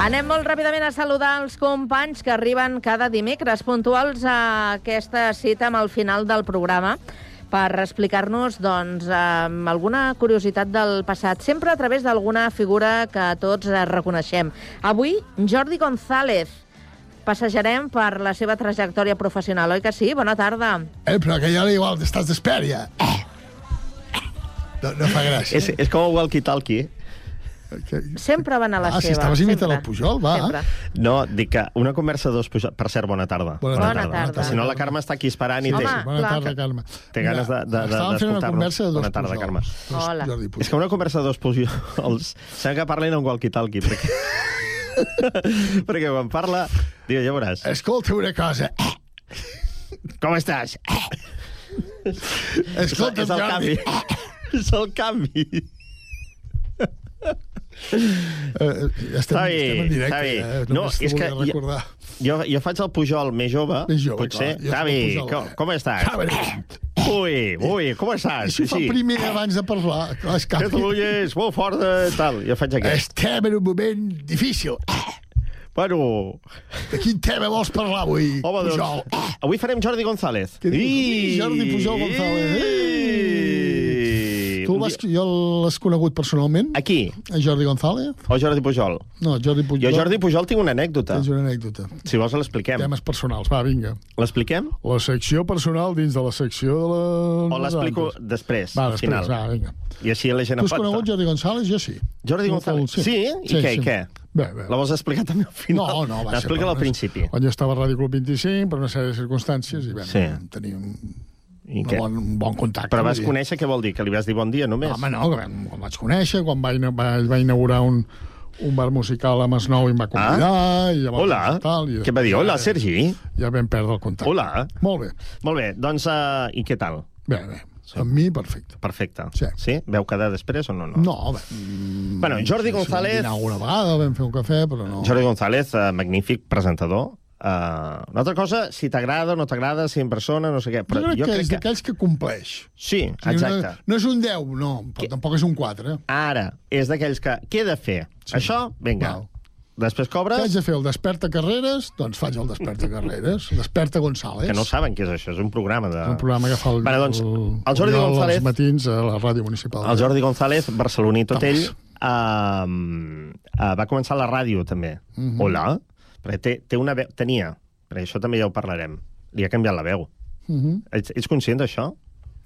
Anem molt ràpidament a saludar els companys que arriben cada dimecres puntuals a aquesta cita amb el final del programa per explicar-nos doncs, eh, alguna curiositat del passat, sempre a través d'alguna figura que tots eh, reconeixem. Avui, Jordi González. Passejarem per la seva trajectòria professional, oi que sí? Bona tarda. Eh, però que ja igual estàs d'espèria. No, no fa gràcia. És, és com el walkie-talkie. Sempre van a la Ah, seva. si estaves imitant sempre. el Pujol, va. Sempre. No, dic que una conversa de dos Pujol... Per cert, bona tarda. Bona tarda. Bona tarda. Si no, la Carme està aquí esperant i Home, té... Bona clar tarda, que- Carme. Té ganes de- de- de- Estàvem fent una d'escoltar-nos. conversa de dos Bona tarda, Carme. Hola. Jordi És que una conversa de dos Pujols... Sembla que parlen en walkie-talkie, perquè... (laughs) perquè quan parla... Diu, ja veuràs. Escolta una cosa. Com estàs? Escolta, és el Jordi. canvi. és el canvi. Eh, estem, Està bé, estem en directe. està bé. Eh? No, t'ho és que recordar. Jo, jo faig el Pujol més jove, Més jove, potser. clar. El Pujol, com, eh? com estàs? Xavi. Ui, ui, com estàs? Això ho fa primer abans de parlar. Clar, és canvi. Catalunya és molt forta, tal. Jo faig aquest. Estem en un moment difícil. Bueno, De quin tema vols parlar avui, home, Pujol? doncs, avui farem Jordi González. Què dius? Ui, Jordi Pujol González. I... Jo l'has conegut personalment? Aquí, A Jordi González? o Jordi Pujol? No, Jordi Pujol. Jo, Jordi Pujol, tinc una anècdota. Tens una anècdota. Si vols, l'expliquem. Temes personals. Va, vinga. L'expliquem? La secció personal dins de la secció de la... O l'explico després, Va, al després, final. va, vinga. I així la gent Tu has pot... conegut Jordi González? Jo sí. Jordi No, González? sí. Sí? I Sí, què, sí. i què? Bé, bé. La vols explicar també al final? No, no, va ser... Explica-la al principi. Quan jo estava a Ràdio Club 25, per una sèrie de circumstàncies, i vam Sí. un, I un, què? bon, un bon contacte. Però vas conèixer, què vol dir? Que li vas dir bon dia només? Home, no, quan vaig conèixer, quan va, va, va inaugurar un, un bar musical a Masnou i em va convidar. I llavors, Hola. Tal, i Què va dir? Hola, ja, Sergi. Ja vam perdre el contacte. Hola. Molt bé. Molt bé, doncs, uh, i què tal? Bé, bé. Amb mi, perfecte. Perfecte. Sí. sí? Veu quedar després o no? No, No, bé. Bueno, Jordi González... Dinar alguna vegada, vam fer un cafè, però no... Jordi González, uh, magnífic presentador. Uh, una altra cosa, si t'agrada o no t'agrada, si en persona, no sé què. Però jo crec jo que crec és que... d'aquells que compleix. Sí, exacte. No, no és un 10, no, però tampoc és un 4. Eh? Ara, és d'aquells que... Què he de fer? Sí. Això? Vinga. Val. Després Què cobres... haig de fer? El Desperta Carreres? Doncs faig el Desperta Carreres. (laughs) Desperta González. Que no saben què és això, és un programa de... És un programa que fa el, Bueno, doncs, el, el Jordi Oriol González- als matins a la ràdio municipal. El Jordi González, barceloní tot ell, Vamos. uh, uh, va començar la ràdio, també. Mhm. Hola. Perquè té, té una veu... Tenia, perquè això també ja ho parlarem. Li ha canviat la veu. Mhm. Ets, ets conscient d'això?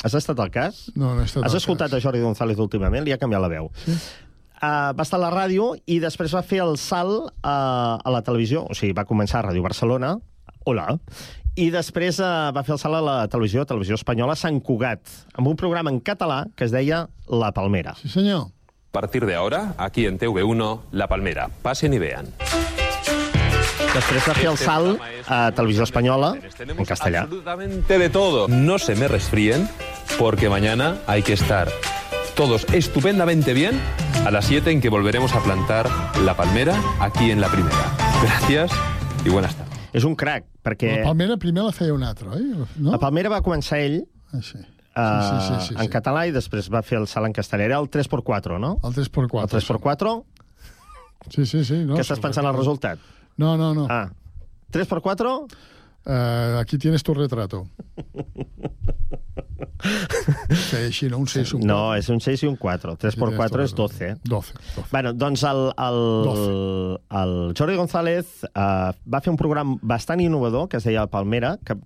Has estat al cas? No, no he estat Has escoltat cas. a Jordi González últimament? Li ha canviat la veu. Sí. Uh, va estar a la ràdio i després va fer el salt uh, a la televisió. O sigui, va començar a Ràdio Barcelona. Hola. I després uh, va fer el salt a la televisió, a Televisió Espanyola, a Sant Cugat, amb un programa en català que es deia La Palmera. Sí, senyor. A partir de ahora, aquí en TV1, La Palmera. Pasen y vean. Després va fer el salt a Televisió Espanyola, en castellà. Absolutamente de todo. No se me resfríen, porque mañana hay que estar todos estupendamente bien a las 7 en que volveremos a plantar la palmera aquí en la primera. Gracias y buenas tardes. És un crac, perquè La Palmera primer la feia un altre, oi? No? la Palmera va començar ell Ah, sí. uh, Sí, sí, sí, sí, en català i després va fer el salt en castellà. Era el 3x4, no? El 3x4. El 3x4? Sí, sí, sí. No, Què estàs pensant al resultat? No, no, no. Ah, 3x4? Uh, aquí tienes tu retrato. (laughs) Feia així, no? Un 6, un 4. No, és un 6 i un 4. 3x4 és 12. 12. 12. Bueno, doncs el, el, el Jordi González uh, va fer un programa bastant innovador que es deia Palmera, que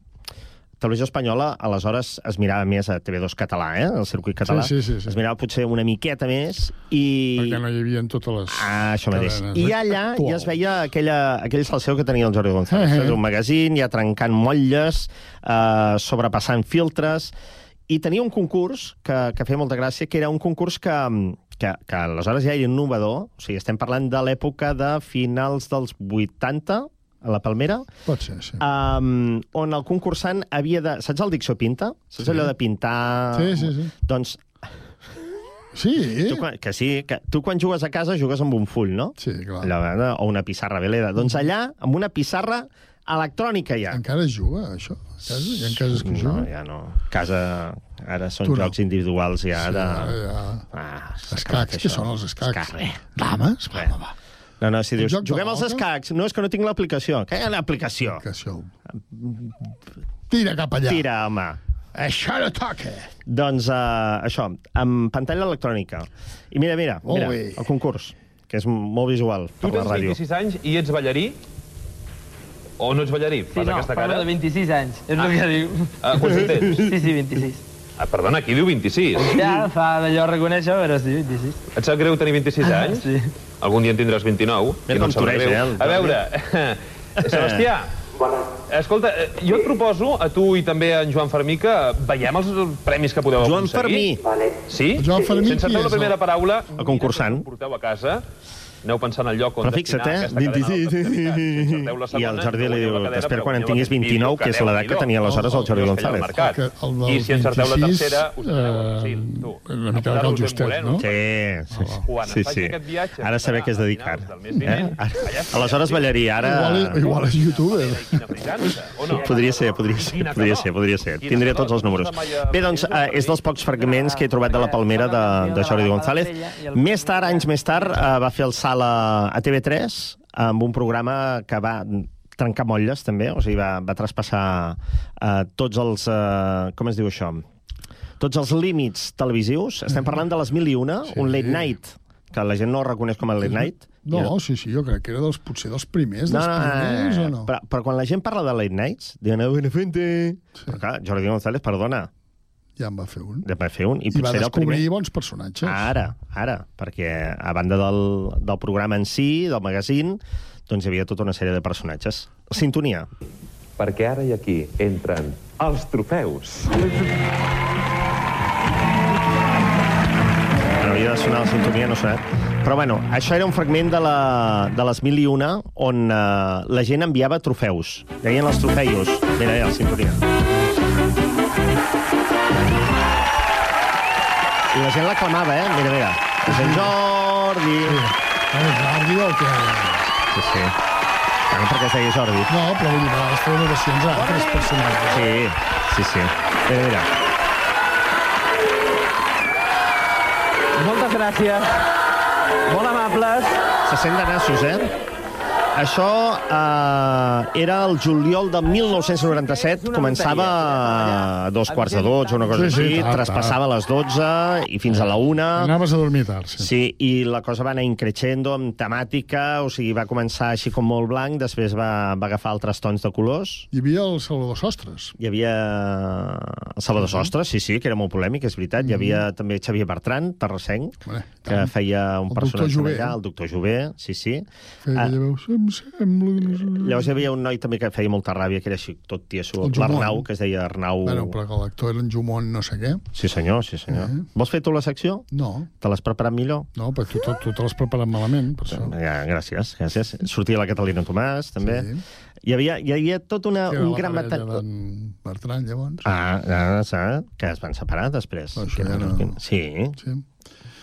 Televisió Espanyola aleshores es mirava més a TV2 català, eh? el circuit català. Sí, sí, sí, sí. Es mirava potser una miqueta més i... Perquè no hi havia totes les... Ah, això mateix. cadenes, I eh? allà Actual. ja es veia aquella, aquell salseu que tenia el Jordi González. Eh, eh. Un magazín, ja trencant motlles, eh, sobrepassant filtres... I tenia un concurs que, que feia molta gràcia, que era un concurs que, que, que aleshores ja era innovador, o sigui, estem parlant de l'època de finals dels 80, a la Palmera, Pot ser, sí. um, on el concursant havia de... Saps el Dicció Pinta? Saps Sí. allò de pintar... Sí, sí, sí. Doncs Sí? Tu, quan- que sí, que tu quan jugues a casa jugues amb un full, no? Sí, clar. Allò, eh, o una pissarra veleda. Doncs allà, amb una pissarra electrònica ja. Encara es juga, això? A casa? Hi ha cases que No, juguen? ja no. Casa, ara són Tu no. jocs individuals ja Sí, de... ja... Ah, Escacs, què són els escacs? Escacs, res. Dames? Va, va, va. No, no, si dius, juguem als escacs. No, és que no tinc l'aplicació. Què hi ha l'aplicació? Aplicació. Tira cap allà. Tira, home. Això no toca. Doncs uh, això, amb pantalla electrònica. I mira, mira, mira, bé. el concurs, que és molt visual Tu per la tens ràdio. 26 anys i ets ballarí? O no ets ballarí? Sí, Fas no, aquesta parlo cara? de 26 anys, és Ah. el que diu. Ah, quants en tens? Sí, sí, 26. Ah, perdona, aquí diu 26. Ja fa d'allò reconèixer, però sí, 26. Et sap greu tenir 26 anys? Sí. Algun dia en tindràs 29. Mira i no toreja, greu. eh, el A veure, Sebastià, escolta, eh, jo et proposo a tu i també a en Joan Fermí que veiem els premis que podeu Joan aconseguir. Fermí. Vale. Sí? Joan Fermí Sense fer la primera paraula, El concursant. porteu a casa, aneu pensant al lloc on Però fixa't, destinar eh? aquesta cadena 26. d'alta qualitat. Si encerteu la I el Jordi li diu, cadena, t'espero quan en tinguis aquest vídeo 29, que és l'edat que tenia aleshores el Jordi González. el I si encerteu la 26, tercera, us eh, sí, tu. una mica que el justet, no? Sí, sí, sí, viatge, Ara saber què és dedicar. Eh? Aleshores ballaria, ara... Igual, igual és youtuber. o no? Podria ser, podria ser, podria ser, podria ser. Tindria tots els números. Bé, doncs, eh, és dels pocs fragments que he trobat de la Palmera de, de Jordi González. Més tard, anys més tard, eh, va fer el salt a, a TV3 amb un programa que va trencar motlles, també, o sigui, va, va traspassar eh, tots els... Eh, com es diu això? Tots els límits televisius. Estem parlant de les mil i una, sí. un late night, que la gent no reconeix com a late night. No, sí, sí, jo crec que era dels, potser dels primers, No, dels no, primers, o no? Però, però quan la gent parla de late nights, diuen, "Ah, Benefente... Sí. Però clar, Jordi González, perdona, Ja en va fer un. ja va fer un, i, I va el primer. descobrir bons personatges. Ara, ara, perquè a banda del, del programa en si, del magazine, doncs hi havia tota una sèrie de personatges. Sintonia. Perquè ara i aquí entren els trofeus. Bueno, havia de sonar la sintonia, no sé. Però bueno, això era un fragment de, la, de les mil i una on eh, la gent enviava trofeus. Deien els trofeus. Mira, ja, la sintonia. I la gent l'aclamava, eh? Mira, mira. Sant Jordi... El Jordi el que... Sí, sí. Bueno, perquè es deia Jordi. No, però vull dir, a vegades feien oracions a altres personatges. Sí, sí, sí. Mira, mira. Moltes gràcies. Molt amables. Se sent de nassos, eh? Això eh, era el juliol de 1997, començava a dos quarts de dotze, una cosa Sí, sí, així, tard, traspassava les 12 i fins a la una. Anaves a dormir tard, sí. Sí, i la cosa va anar increixendo amb temàtica, o sigui, va començar així com molt blanc, després va, va agafar altres tons de colors. Hi havia el Salvador Sostres. Hi havia el Salvador Sostres, sí, sí, que era molt polèmic, és veritat. Hi havia també Xavier Bertran, terressenc, Bé, que feia un El personatge allà, el doctor Jové, sí, sí. Feia Ah, aquella veu, em sembla... no sé". Llavors hi havia un noi també que feia molta ràbia, que era així tot tieso, l'Arnau, que es deia Arnau... Bueno, però que l'actor era en Jumont no sé què. Sí senyor, sí senyor. Eh? Vols fer tu la secció? No. Te l'has preparat millor? No, perquè tu, tu, tu te l'has preparat malament, per això. Ja, gràcies, gràcies. Sortia la Catalina Tomàs, també. Sí. Hi havia, hi havia tot una, era un gran d'en Bertran, llavors. Ah, ah, saps? Que es van separar després. Això ja no- Sí. Sí.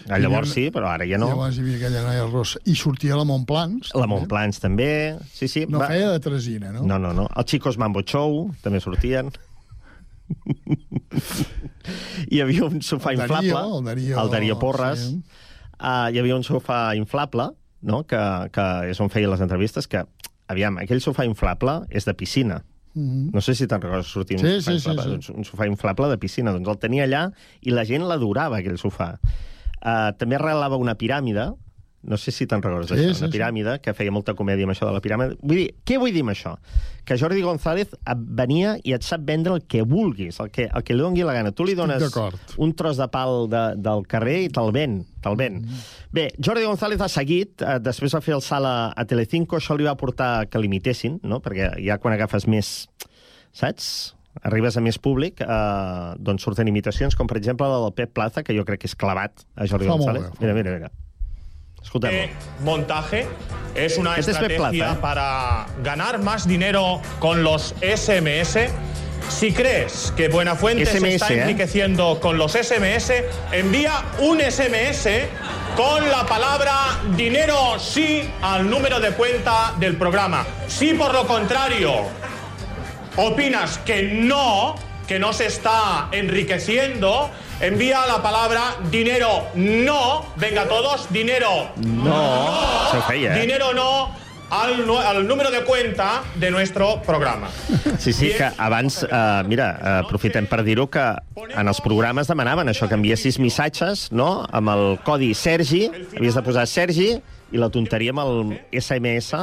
Ah, Llavors sí, però ara ja no. Llavors hi havia aquella noia rossa. I sortia la Montplans. La Montplans també. Sí, sí. No feia de tresina, no? No, no, no. Els Chicos Mambo Show també sortien. hi havia un sofà El Darío, inflable. el Darío, el Darío Porres. sí. Uh, hi havia un sofà inflable, no? que, que és on feia les entrevistes, que, aviam, aquell sofà inflable és de piscina. Mhm. No sé si te'n recordes sortir Sí, un, sofà sí, sí, inflable, sí. un sofà inflable de piscina. Doncs el tenia allà i la gent l'adorava, aquell sofà. Uh, també arrelava una piràmide, no sé si te'n recordes Sí, d'això, sí, una sí. piràmide, que feia molta comèdia amb això de la piràmide. Vull dir, què vull dir amb això? Que Jordi González et venia i et sap vendre el que vulguis, el que, el que li doni la gana. Tu li dones un tros de pal de, del carrer i te'l ven, te'l ven. Mm. Bé, Jordi González ha seguit, eh, després va fer el salt a, a Telecinco, això li va portar que l'imitessin, no? perquè ja quan agafes més, saps? Arribes a més públic, eh, doncs surten imitacions, com per exemple la del Pep Plaza, que jo crec que és clavat a Jordi Fa González. bé, Mira, mira, mira. Escoltem-lo. Eh, montaje es una Este es estrategia Plaza, ¿eh? para ganar más dinero con los SMS. Si crees que Buenafuente se está ¿eh? enriqueciendo con los SMS, envía un SMS con la palabra dinero sí al número de cuenta del programa. Si por lo contrario opinas que no, que no se está enriqueciendo, envía la palabra dinero no. Venga todos, dinero No, se feia, eh? Dinero no al, al número de cuenta de nuestro programa. Sí, sí, que abans, uh, mira, uh, aprofitem per dir-ho, que en els programes demanaven això, que enviessis missatges, no?, amb el codi Sergi, havies de posar Sergi, i la tonteria amb el SMS,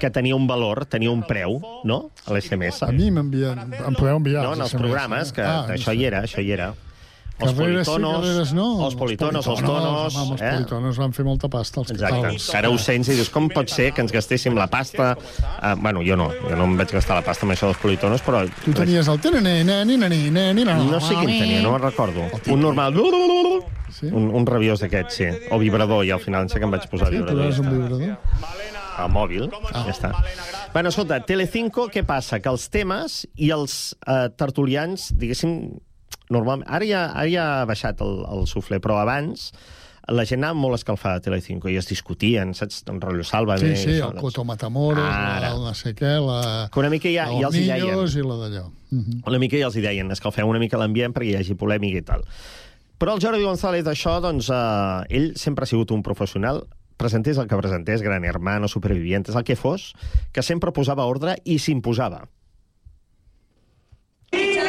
que tenia un valor, tenia un preu, no?, l'SMS. A mi m'envien... Em podeu enviar No, en els SMS, programes, que Ah, això hi era, això hi era. Els Carreres sí, politonos, carreres no. els politonos, els tonos... Home, els eh? politonos van fer molta pasta. Els Exacte. els- Que ara ho sents i dius, com pot ser que ens gastéssim la pasta... Uh, bueno, jo no, jo no em vaig gastar la pasta amb això dels politonos, però... Tu tenies el No sé quin tenia, no me'n recordo. Un normal... Sí? Un, un rabiós d'aquest, sí. O vibrador, i al final sé que em vaig posar Sí, vibrador. eres un vibrador. Al mòbil, ja està. Bueno, escolta, Telecinco, què passa? Que els temes i els eh, tertulians, diguéssim, normalment... Ara ja, ara ja ha baixat el, el suflé, però abans la gent anava molt escalfada a Telecinco i es discutien, saps? Un rotllo salva. Sí, sí, el Coto Matamoros, Ara. el no sé què, la... Que una mica ja, ja els hi deien. I la d'allò. Mhm. Una mica ja els hi deien, escalfeu una mica l'ambient perquè hi hagi polèmica i tal. Però el Jordi González, això, doncs, eh, ell sempre ha sigut un professional, presentés el que presentés, Gran Hermano, Supervivientes, el que fos, que sempre posava ordre i s'imposava. ¡Silencio!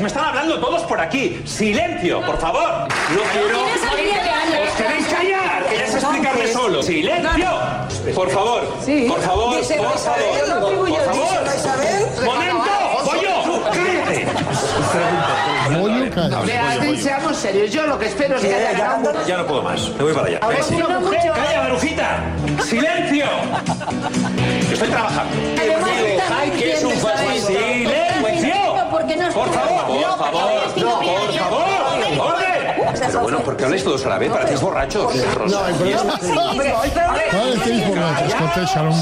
Me están hablando todos por aquí. ¡Silencio, por favor! No quiero... ¡Os queréis callar! ¿Queréis explicarme solo? ¡Silencio! Por favor, por favor, por favor, por favor. ¡Momento! ¡Pollo! ¡Cállate! Beatriz, seamos serios. Yo lo que espero es que haya ganado... Ya no puedo más, me voy para allá. ¡Calla, Marujita! ¡Silencio! Estoy trabajando. Que es un ¡Silencio! Por favor, por favor, por favor, orden. Pero bueno, ¿por qué habláis todos a la vez? Parecéis borrachos. No, el problema... Estáis borrachos. Era un.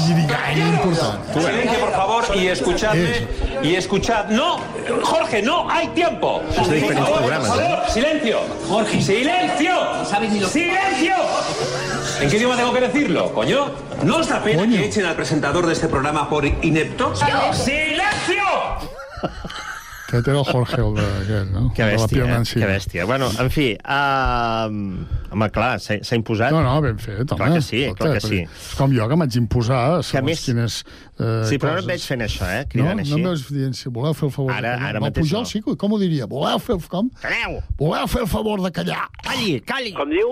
Silencio, por favor, y escuchadme. Y escuchad. ¡No! Jorge, no hay tiempo. Es Por favor. Silencio. Jorge. Silencio. Silencio. ¿En qué idioma tengo que decirlo, coño? ¿No os da pena que echen al presentador de este programa por inepto? ¡Silencio! Aquest era el Jorge, el d'aquest, no? Que El de la bèstia, eh? Que bèstia. Bueno, en fi, uh, home, clar, s'ha imposat. No, no, ben fet, home. Clar que sí, Escolta, clar que sí. És com jo, que m'haig imposar segons més- quines eh, Sí, però no coses. et veig fent això, eh? No, Cridant no així. em veus dient, si voleu fer el favor Ara- de callar. ara Va mateix pujar no. i com ho diria? Voleu fer el... Com? Calleu! Voleu fer el favor de callar. Calli, calli! Com diu?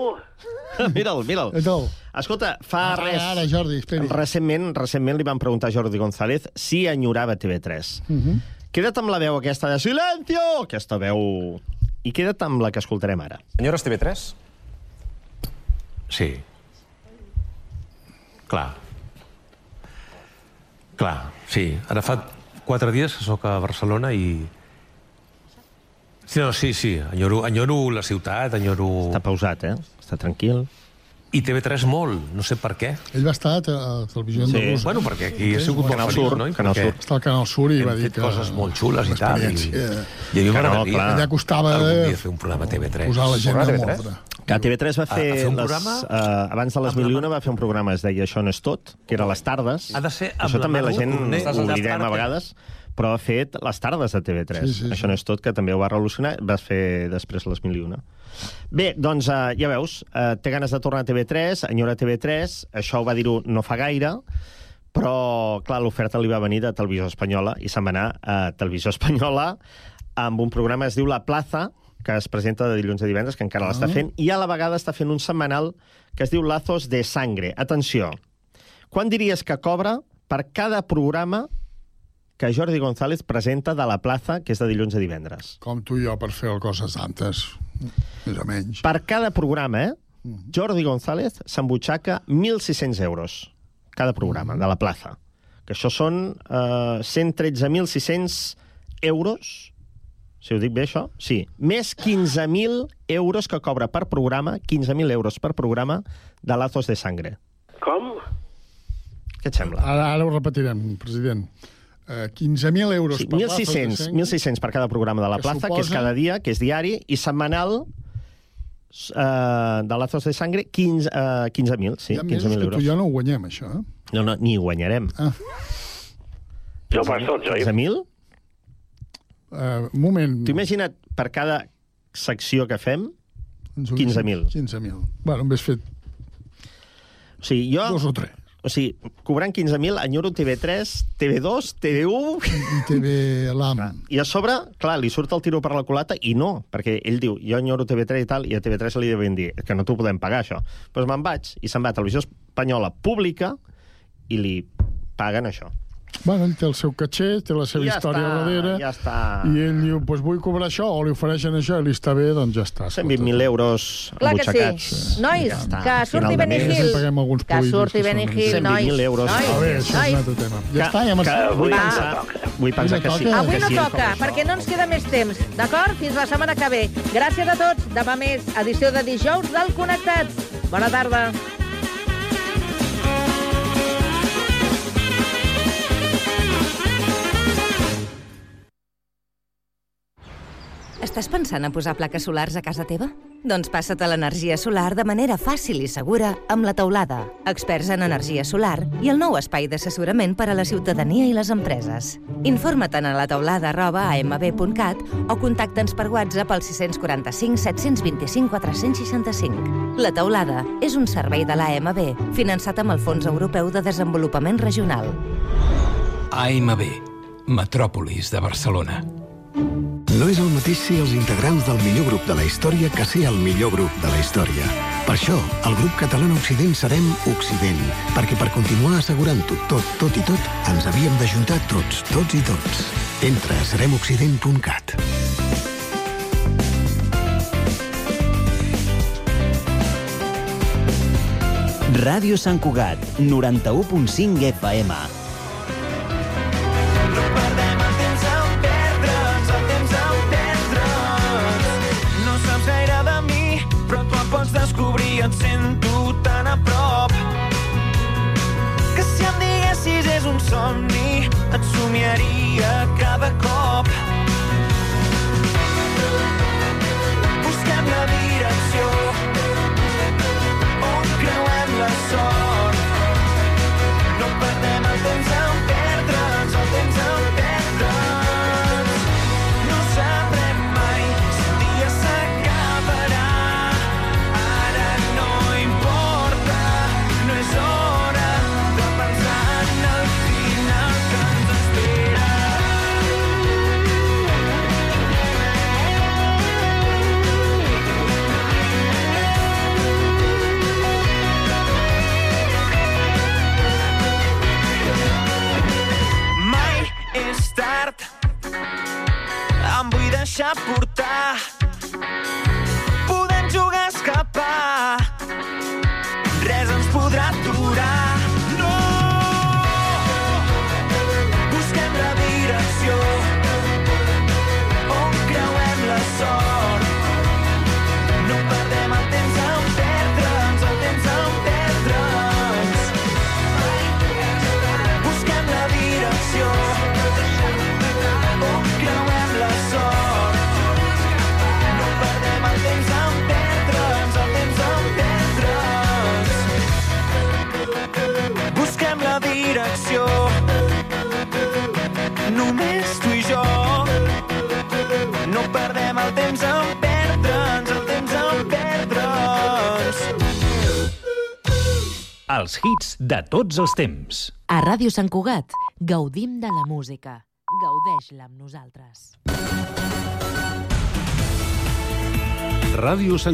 mira'l, mira'l. I tal. Escolta, fa Ara, res... ara, Jordi, esperi. Recentment, recentment li van preguntar a Jordi González si enyorava TV3. Uh -huh. Queda't amb la veu aquesta de silencio! Aquesta veu... I queda't amb la que escoltarem ara. Senyores TV3? Sí. Clar. Clar, sí. Ara fa quatre dies que sóc a Barcelona i... Sí, no, sí, sí. Enyoro, enyoro la ciutat, enyoro... Està pausat, eh? Està tranquil. I TV3 molt, no sé per què. Ell va estar a Televisió Sí. Andalusa. Bueno, perquè aquí he sigut molt Canal feliç, Sur, no? I Canal perquè Sur. Està al Canal Sur i hem va dir que... coses molt xules i tal. I, i a mi Que no, m'agradaria. Allà costava algun eh, dia fer un programa a TV3. posar la gent TV3? mordre. Que TV3 va A- a fer, fer un les, programa? uh, abans de les mil i una va fer un programa, es deia Això no és tot, que era les tardes. Ha de ser amb Això també la gent Torner. ho oblidem a vegades, però ha fet les tardes de TV3. Sí, sí, sí. Això no és tot, que també ho va revolucionar, va fer després les mil i una. Bé, doncs uh, ja veus, uh, té ganes de tornar a TV3, enyora TV3, això ho va dir-ho no fa gaire, però, clar, l'oferta li va venir de Televisió Espanyola i se'n va anar a Televisió Espanyola amb un programa que es diu La Plaza, que es presenta de dilluns a divendres, que encara l'està Ah. fent, i a la vegada està fent un setmanal que es diu Lazos de Sangre. Atenció, quan diries que cobra per cada programa que Jordi González presenta de La Plaza, que és de dilluns a divendres? Com tu i jo per fer coses santes, més o menys. Per cada programa, eh? Jordi González s'embutxaca 1.600 euros cada programa de La Plaza. que això són eh, 113.600 euros, si ho dic bé, això? Sí. Més 15.000 euros que cobra per programa, 15.000 euros per programa de Lazos de Sangre. Com? Què et sembla? Ara, ara ho repetirem, president. Eh, 15.000 euros Sí, per Lazos de 1.600, Sangre. 1.600 per cada programa de la Que plaça, que és suposa- cada dia, que és diari, i setmanal eh, de Lazos de Sangre, 15, eh, 15.000, sí, Hi ha mesos 15.000 que tu euros. i jo no ho guanyem, això. Eh? No, no, ni ho guanyarem. Ah. Jo per tots, oi? 15.000? Uh, un moment. T'ho imagina't per cada secció que fem, Ens ho 15.000. 15.000. Bueno, m'has fet O sigui, jo... dos o tres. O sigui, cobrant 15.000, enyoro TV3, TV2, TV1... I TV l'AM. I a sobre, clar, li surt el tiro per la culata i no, perquè ell diu, jo enyoro TV3 i tal, i a TV3 li deuen dir que no t'ho podem pagar, això. Doncs pues me'n vaig i se'n va a Televisió Espanyola Pública i li paguen això. Bueno, ell té el seu caché, té la seva I ja història està, darrere, ja està. i ell diu, pues vull cobrar això, o li ofereixen això, i li està bé, doncs ja està. 120.000 euros Clar que embutxacats. sí. Nois, Ja està. que surti Benny. Hill. Que surti que Benny Hill, nois. 120.000 euros. Nois, A veure, això és un nois. altre tema. Ja està, ja que m'està... vull, pensar, vull pensar que sí. Avui que no toca, perquè no ens queda més temps. D'acord? Fins la setmana que ve. Gràcies a tots. Demà més, edició de dijous del Connectats. Bona tarda. Estàs pensant a posar plaques solars a casa teva? Doncs passa't a l'energia solar de manera fàcil i segura amb la teulada, experts en energia solar i el nou espai d'assessorament per a la ciutadania i les empreses. Informa't a la teulada arroba amb.cat o contacta'ns per WhatsApp al 645 725 465. La teulada és un servei de l'AMB finançat amb el Fons Europeu de Desenvolupament Regional. AMB, Metròpolis de Barcelona. No és el mateix ser els integrants del millor grup de la història que ser el millor grup de la història. Per això, el grup català Occident serem Occident, perquè per continuar assegurant-ho tot, tot i tot, ens havíem d'ajuntar tots, tots i tots. Entra a seremoccident.cat. Ràdio Sant Cugat, 91.5 FM. Et sento tan a prop. Que si em diguessis és un somni, hits de tots els temps. A Ràdio Sant Cugat gaudim de la música. Gaudeix-la amb nosaltres. Ràdio Sant